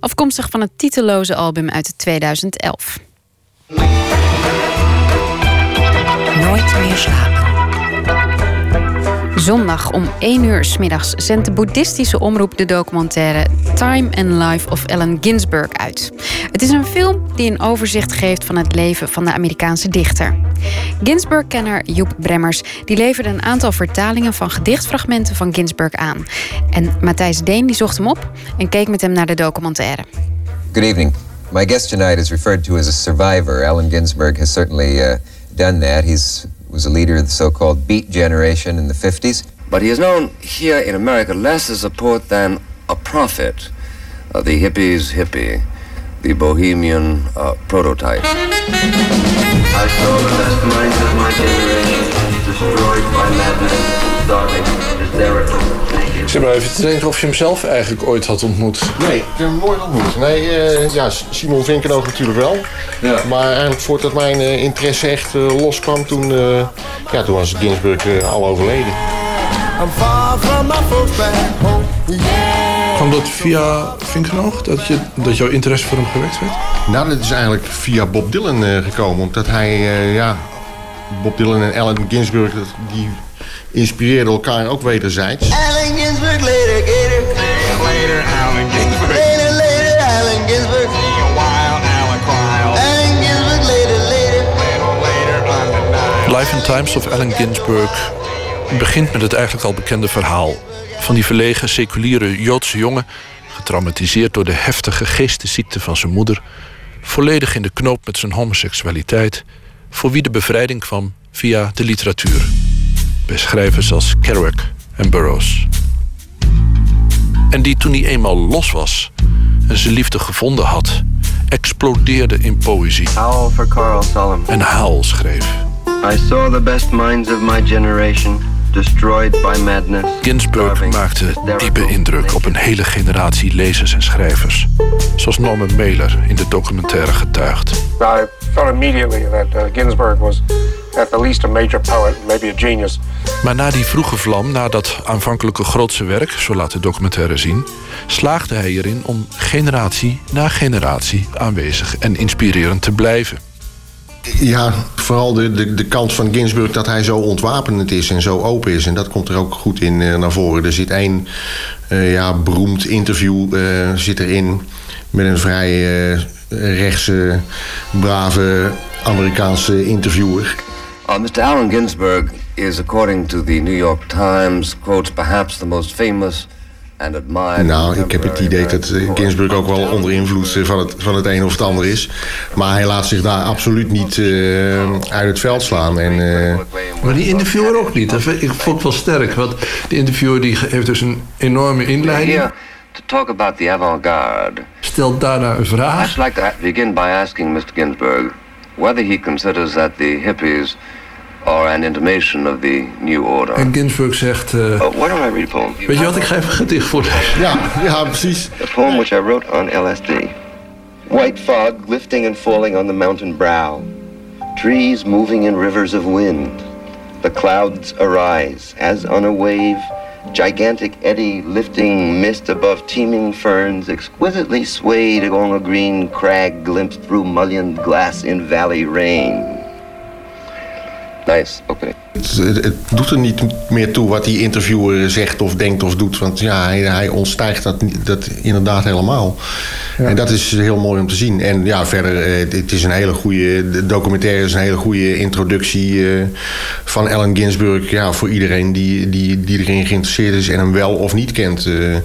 S2: afkomstig van het titelloze album uit 2011.
S7: Nooit meer slapen.
S2: Zondag om 1 uur 's middags zendt de boeddhistische omroep de documentaire Time and Life of Allen Ginsberg uit. Het is een film die een overzicht geeft van het leven van de Amerikaanse dichter. Ginsberg-kenner Joep Bremmers die leverde een aantal vertalingen van gedichtfragmenten van Ginsberg aan. En Matthijs Deen die zocht hem op en keek met hem naar de documentaire.
S15: Good evening. My guest tonight is referred to as a survivor. Allen Ginsberg has certainly uh, done that. He's was a leader of the so-called Beat generation in the 50s.
S16: But he is known here in America less as a poet than a prophet. Uh, the hippie's hippie, the bohemian uh, prototype.
S17: I saw the best minds of my generation destroyed by madness, starving, hysterical,
S18: Zeg maar even te denken of je hem zelf eigenlijk ooit had ontmoet.
S19: Nee, ik heb hem nooit ontmoet. Nee, eh, ja, Simon Vinkenoog natuurlijk wel.
S18: Ja.
S19: Maar eigenlijk voordat mijn eh, interesse echt eh, loskwam, toen, eh, ja, toen was Ginsburg al overleden.
S12: I'm far from my folks back home.
S18: Kwam dat via Vinkenoog, dat, je, dat jouw interesse voor hem gewekt werd?
S19: Nou, dat is eigenlijk via Bob Dylan eh, gekomen. Omdat hij, eh, ja, Bob Dylan en Allen Ginsberg, dat- die inspireerden elkaar ook wederzijds.
S12: Allen Ginsberg later, Gator. Later, Allen Ginsberg. Later, later, Allen Ginsberg. Wild Allen Cryle. Allen Ginsberg later, later. Later, on the
S18: Life and Times of Allen Ginsberg begint met het eigenlijk al bekende verhaal van die verlegen seculiere Joodse jongen, getraumatiseerd door de heftige geestesziekte van zijn moeder, volledig in de knoop met zijn homoseksualiteit, voor wie de bevrijding kwam via de literatuur, bij schrijvers als Kerouac en Burroughs. En die toen hij eenmaal los was en zijn liefde gevonden had, explodeerde in poëzie.
S17: Howl for Carl Solomon.
S18: En Howl schreef.
S17: I saw the best minds of my generation destroyed by madness.
S18: Ginsberg maakte diepe indruk op een hele generatie lezers en schrijvers. Zoals Norman Mailer in de documentaire getuigt.
S20: I felt immediately that uh, Ginsberg was at the least a major poet, maybe a genius.
S18: Maar na die vroege vlam, na dat aanvankelijke grootse werk, zo laat de documentaire zien, slaagde hij erin om generatie na generatie aanwezig en inspirerend te blijven.
S19: Ja, vooral de, de, de kant van Ginsburg dat hij zo ontwapenend is en zo open is. En dat komt er ook goed in uh, naar voren. Er zit één uh, ja, beroemd interview uh, zit erin met een vrij rechtse, brave Amerikaanse interviewer.
S16: Mr. Allen Ginsberg is, according to the New York Times, quotes perhaps the most famous.
S19: Nou, ik heb het idee dat Ginsburg ook wel onder invloed van het, van het een of het ander is. Maar hij laat zich daar absoluut niet uh, uit het veld slaan. En, uh...
S18: Maar die interviewer ook niet. Dat ik vond het wel sterk. Want die interviewer die heeft dus een enorme inleiding.
S16: To talk about the avant-garde.
S18: Stelt daarna een vraag.
S16: I'd like to begin by asking Mr. Ginsburg whether he considers that the hippies are an intimation of the new order.
S18: En Ginsburg zegt... Uh,
S16: oh, why don't I read a poem?
S18: Weet je wat, ik ga even een gedicht voorlezen.
S19: Ja, ja, precies.
S16: A poem which I wrote on LSD. White fog lifting and falling on the mountain brow. Trees moving in rivers of wind. The clouds arise as on a wave. Gigantic eddy lifting mist above teeming ferns, exquisitely swayed along a green crag glimpsed through mullioned glass in valley rain. Nice, oké. Okay.
S19: Het, het, doet er niet meer toe wat die interviewer zegt of denkt of doet. Want ja, hij, hij ontstijgt dat, dat inderdaad helemaal. Ja. En dat is heel mooi om te zien. En ja, verder, eh, het is een hele goede... De documentaire is een hele goede introductie uh, van Allen Ginsberg... Ja, voor iedereen die, die, die erin geïnteresseerd is en hem wel of niet kent. Uh,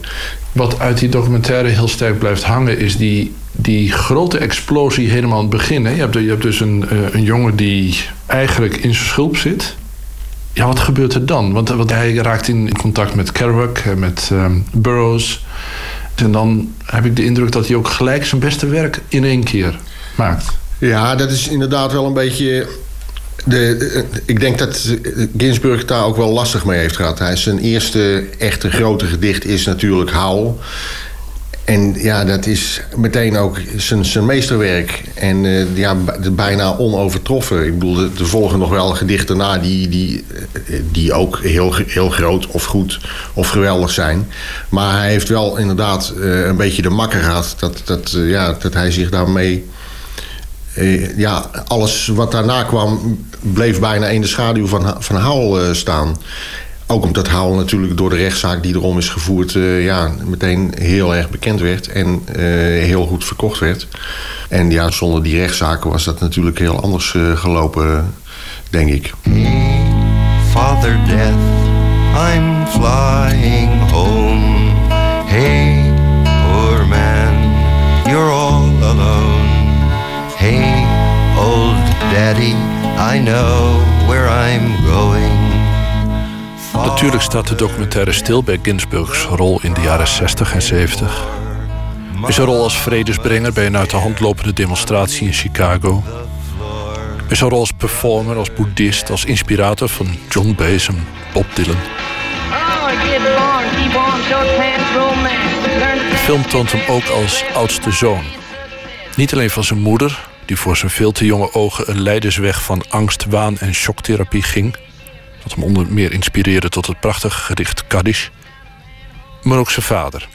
S18: wat uit die documentaire heel sterk blijft hangen... is die, die grote explosie helemaal aan het begin. Hè? Je, hebt, je hebt dus een, uh, een jongen die eigenlijk in zijn schulp zit. Ja, wat gebeurt er dan? Want, hij raakt in contact met Kerouac, met um, Burroughs. En dan heb ik de indruk dat hij ook gelijk zijn beste werk in één keer maakt.
S19: Ja, dat is inderdaad wel een beetje... De, ik denk dat Ginsburg daar ook wel lastig mee heeft gehad. Hij, zijn eerste echte grote gedicht is natuurlijk Howl. En ja, dat is meteen ook zijn, zijn meesterwerk. En uh, ja, bijna onovertroffen. Ik bedoel, er volgen nog wel gedichten na die, die, die ook heel, heel groot of goed of geweldig zijn. Maar hij heeft wel inderdaad uh, een beetje de makker gehad dat, dat, ja, dat hij zich daarmee. ja, alles wat daarna kwam bleef bijna in de schaduw van, van Howell staan. Ook omdat Haal natuurlijk door de rechtszaak die erom is gevoerd... Uh, ja, meteen heel erg bekend werd en uh, heel goed verkocht werd. En ja, zonder die rechtszaken was dat natuurlijk heel anders uh, gelopen, denk ik.
S12: Hey, Father Death, I'm flying home. Hey, poor man, you're all alone. Hey, old daddy, I know where I'm going.
S18: Natuurlijk staat de documentaire stil bij Ginsburgs rol in de jaren 60 en 70. Bij zijn rol als vredesbrenger bij een uit de hand lopende demonstratie in Chicago. Bij zijn rol als performer, als boeddhist, als inspirator van John Baez en Bob Dylan. De film toont hem ook als oudste zoon. Niet alleen van zijn moeder, die voor zijn veel te jonge ogen een leidersweg van angst, waan en shocktherapie ging wat hem onder meer inspireerde tot het prachtige gedicht Kaddish. Maar ook zijn vader,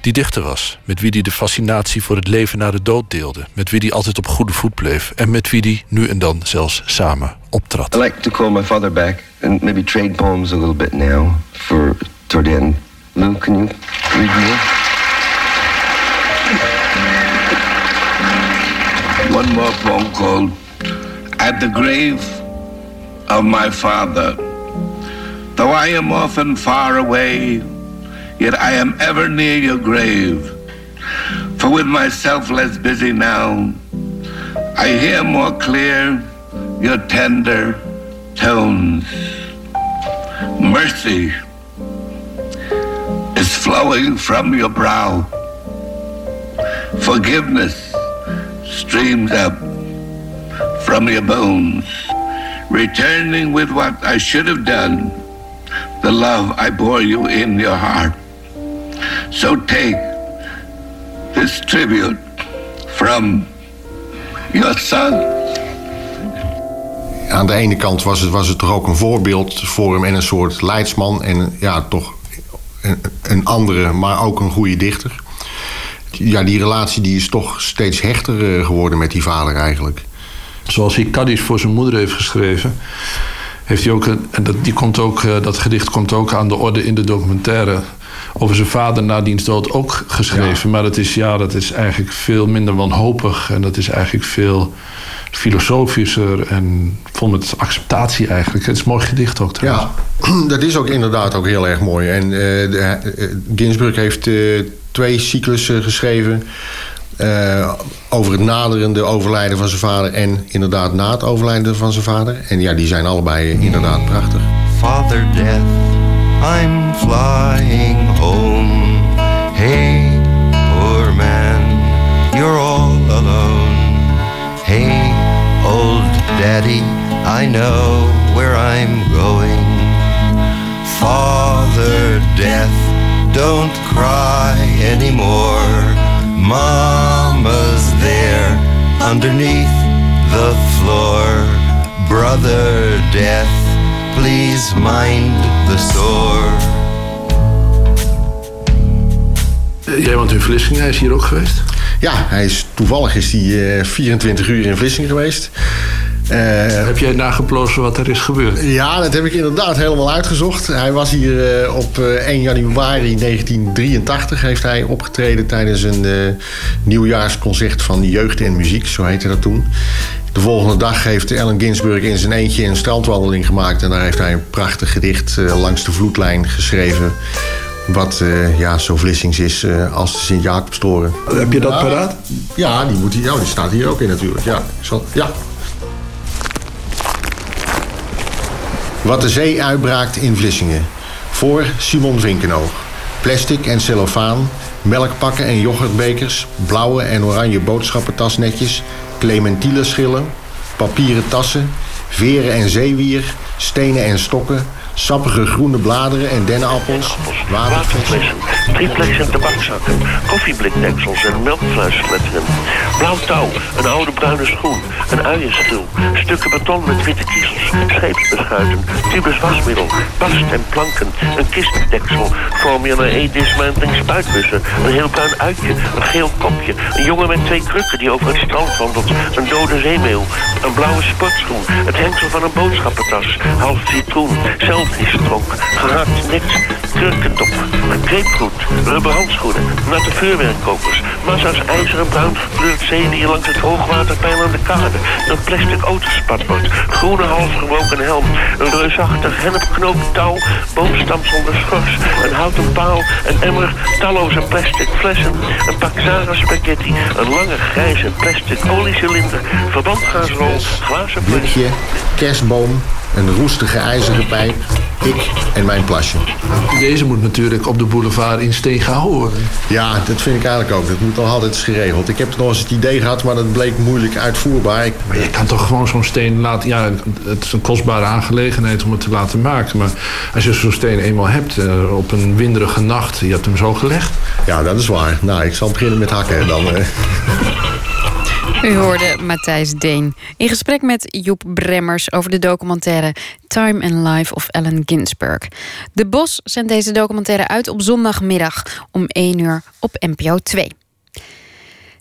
S18: die dichter was, met wie hij de fascinatie voor het leven na de dood deelde, met wie hij altijd op goede voet bleef en met wie hij nu en dan zelfs samen optrad.
S16: I like to call my father back and maybe trade poems a little bit now for toward the end. Lou, can you read me?
S21: One more poem called At the Grave of my Father. Though I am often far away, yet I am ever near your grave. For with myself less busy now, I hear more clear your tender tones. Mercy is flowing from your brow. Forgiveness streams up from your bones returning with what I should have done, the love I bore you in your heart. So take this tribute from your son.
S19: Aan de ene kant was het, was het toch ook een voorbeeld voor hem en een soort leidsman. En ja, toch een, een andere, maar ook een goede dichter. Ja, die relatie die is toch steeds hechter geworden met die vader eigenlijk.
S18: Zoals hij Kaddish voor zijn moeder heeft geschreven, heeft hij ook, en dat, die komt ook, eh, dat gedicht komt ook aan de orde in de documentaire over zijn vader na diens dood ook geschreven. Maar dat is, ja, dat is eigenlijk veel minder wanhopig en dat is eigenlijk veel filosofischer en vol met acceptatie eigenlijk. Het is een mooi gedicht ook trouwens.
S19: Ja, dat is ook inderdaad ook heel erg mooi. En uh, de, uh, Ginsburg heeft uh, twee cyclussen geschreven. Uh, over het naderende overlijden van zijn vader en inderdaad na het overlijden van zijn vader. En ja, die zijn allebei inderdaad prachtig.
S22: Father death, I'm flying home. Hey, poor man, you're all alone. Hey, old daddy, I know where I'm going. Father death, don't cry anymore. Mama's there underneath the floor. Brother death, please mind the store.
S18: Jij woont in Vlissingen, hij is hier ook geweest?
S19: Ja, hij is, toevallig is hij uh, 24 uur in Vlissingen geweest.
S18: Uh, heb jij nageplozen wat er is gebeurd?
S19: Ja, dat heb ik inderdaad helemaal uitgezocht. Hij was hier uh, op uh, 1 januari 1983 heeft hij opgetreden tijdens een nieuwjaarsconcert van Jeugd en Muziek, zo heette dat toen. De volgende dag heeft Allen Ginsberg in zijn eentje een strandwandeling gemaakt en daar heeft hij een prachtig gedicht langs de vloedlijn geschreven. Wat uh, ja, zo Vlissings is uh, als de Sint-Jacobstoren.
S18: Heb je dat ja, paraat?
S19: Ja, die, moet hier, oh, die staat hier ook in natuurlijk. Ja, zal, ja. Wat de zee uitbraakt in Vlissingen. Voor Simon Vinkenoog. Plastic en cellofaan, melkpakken en yoghurtbekers, blauwe en oranje boodschappentasnetjes, clementiele schillen, papieren tassen, veren en zeewier, stenen en stokken, sappige groene bladeren en dennenappels,
S23: waterflessen, triplex en tabakzakken, koffieblikdeksels en melkfluisfletteren, blauw touw, een oude bruine schoen, een uienschil, stukken beton met witte kiezels, scheepsbeschuiten, tubus wasmiddel, bast en planken, een kistdeksel, formule E-dismantling spuitbussen, een heel bruin uitje, een geel kopje, een jongen met twee krukken die over het strand wandelt, een dode zeemeel, een blauwe sportschoen, het hengsel van een boodschappentas, half citroen, zelf dronk, gehakt niks, kurkendop, grapefruit, rubberhandschoenen, natte vuurwerkkokers, massa's ijzeren bruin gekleurd zeedier langs het hoogwaterpeil aan de kade, een plastic autospatbord, groene halfgebroken helm, een reusachtig hennepknooptouw, boomstam zonder schors, een houten paal, een emmer, talloze plastic flessen, een pak spaghetti, een lange grijze plastic oliecilinder, verbandgaasrol, glazen
S19: blikje, kerstboom, een roestige ijzeren pijp, ik en mijn plasje.
S18: Deze moet natuurlijk op de boulevard in steen gehouden worden.
S19: Ja, dat vind ik eigenlijk ook. Dat moet al altijd eens geregeld. Ik heb nog eens het idee gehad, maar dat bleek moeilijk uitvoerbaar.
S18: Maar je kan toch gewoon zo'n steen laten... Ja, het is een kostbare aangelegenheid om het te laten maken. Maar als je zo'n steen eenmaal hebt uh, op een winderige nacht... je hebt hem zo gelegd.
S19: Ja, dat is waar. Nou, ik zal beginnen met hakken dan.
S2: U hoorde Matthijs Deen in gesprek met Joep Bremmers over de documentaire Time and Life of Allen Ginsberg. De Bos zendt deze documentaire uit op zondagmiddag om 1 uur op NPO 2.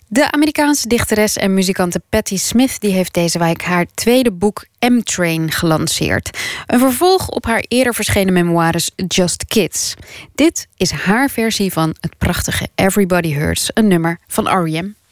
S2: De Amerikaanse dichteres en muzikante Patti Smith die heeft deze week haar tweede boek M-Train gelanceerd. Een vervolg op haar eerder verschenen memoires Just Kids. Dit is haar versie van het prachtige Everybody Hurts, een nummer van R.E.M.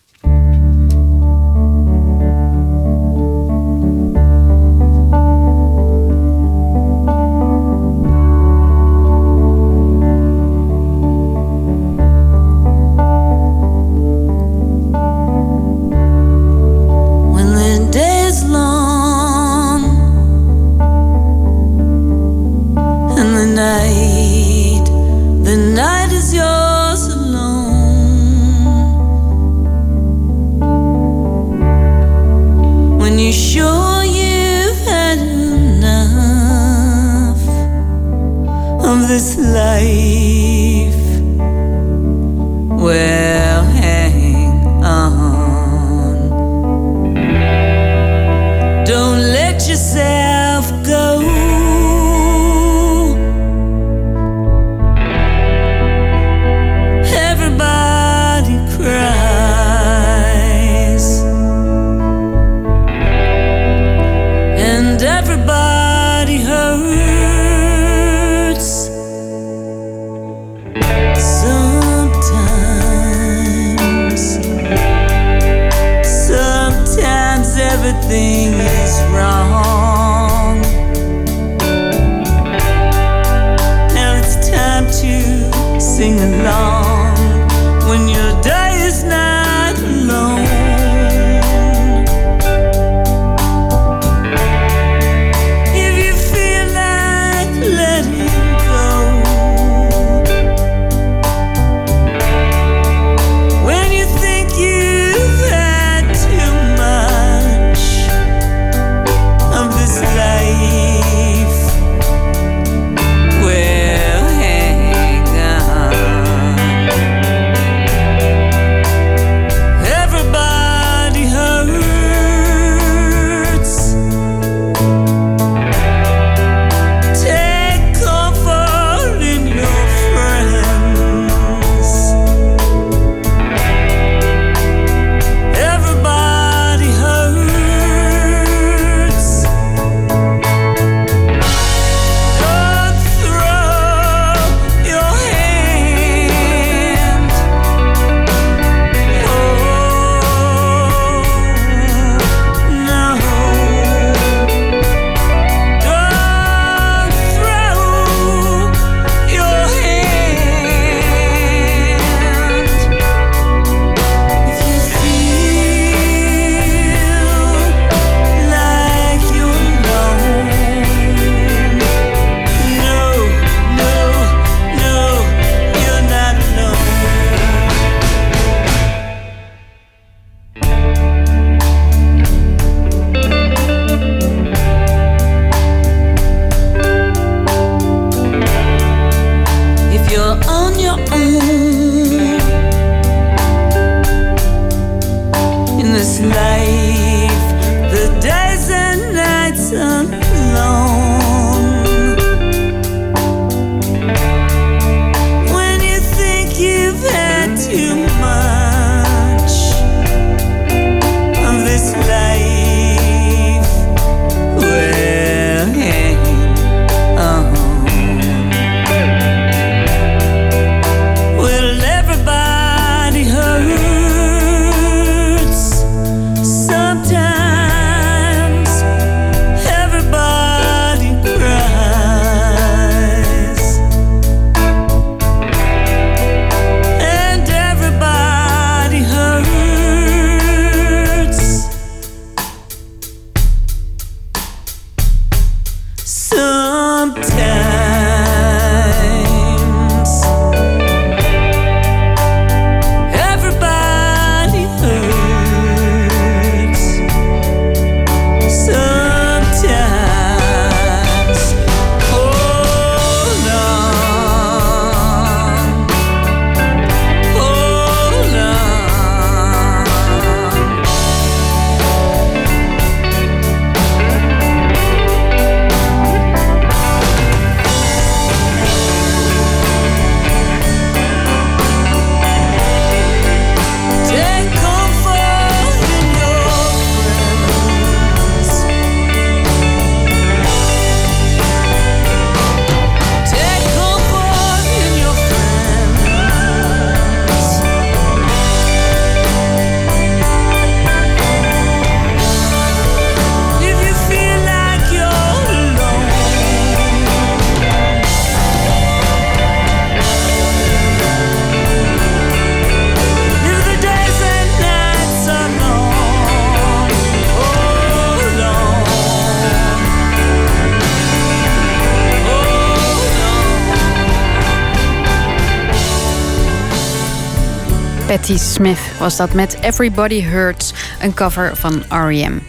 S2: Patti Smith was dat met Everybody Hurts, een cover van R.E.M.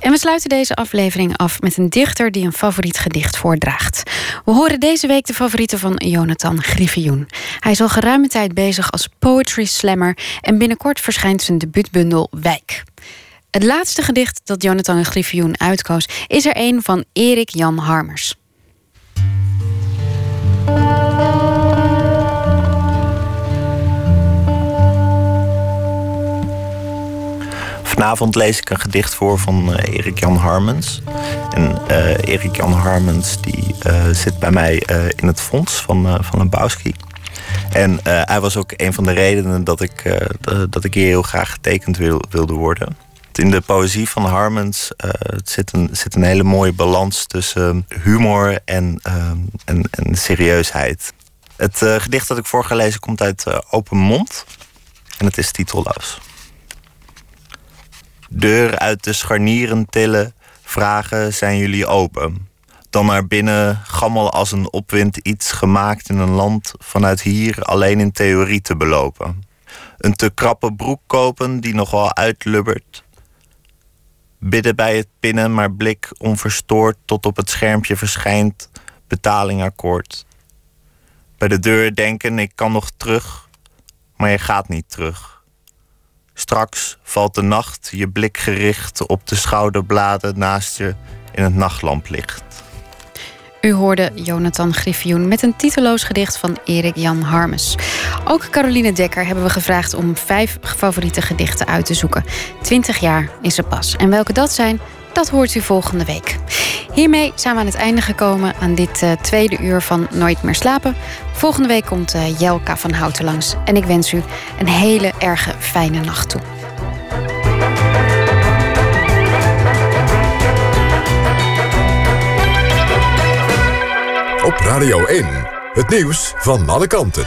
S2: En we sluiten deze aflevering af met een dichter die een favoriet gedicht voordraagt. We horen deze week de favorieten van Jonathan Griffioen. Hij is al geruime tijd bezig als poetry slammer en binnenkort verschijnt zijn debuutbundel Wijk. Het laatste gedicht dat Jonathan Griffioen uitkoos is er een van Erik Jan Harmers.
S24: Vanavond lees ik een gedicht voor van uh, Erik Jan Harmens. En uh, Erik Jan Harmens die, uh, zit bij mij in het fonds van, van Lebowski. En hij was ook een van de redenen dat ik, dat ik hier heel graag getekend wil, wilde worden. In de poëzie van Harmens zit, een, zit een hele mooie balans tussen humor en, en, en serieusheid. Het gedicht dat ik voor ga lezen komt uit Open Mond. En het is titelloos. Deur uit de scharnieren tillen, vragen zijn jullie open. Dan naar binnen, gammel als een opwind iets gemaakt in een land vanuit hier alleen in theorie te belopen. Een te krappe broek kopen die nogal uitlubbert. Bidden bij het pinnen, maar blik onverstoord tot op het schermpje verschijnt betalingakkoord. Bij de deur denken ik kan nog terug, maar je gaat niet terug. Straks valt de nacht, je blik gericht op de schouderbladen naast je in het nachtlamplicht.
S2: U hoorde Jonathan Griffioen met een titeloos gedicht van Erik Jan Harmes. Ook Caroline Dekker hebben we gevraagd om vijf favoriete gedichten uit te zoeken. Twintig jaar is ze pas. En welke dat zijn, dat hoort u volgende week. Hiermee zijn we aan het einde gekomen aan dit uh, tweede uur van Nooit meer slapen. Volgende week komt uh, Jelka van Houten langs. En ik wens u een hele erge fijne nacht toe.
S5: Op Radio 1, het nieuws van alle kanten.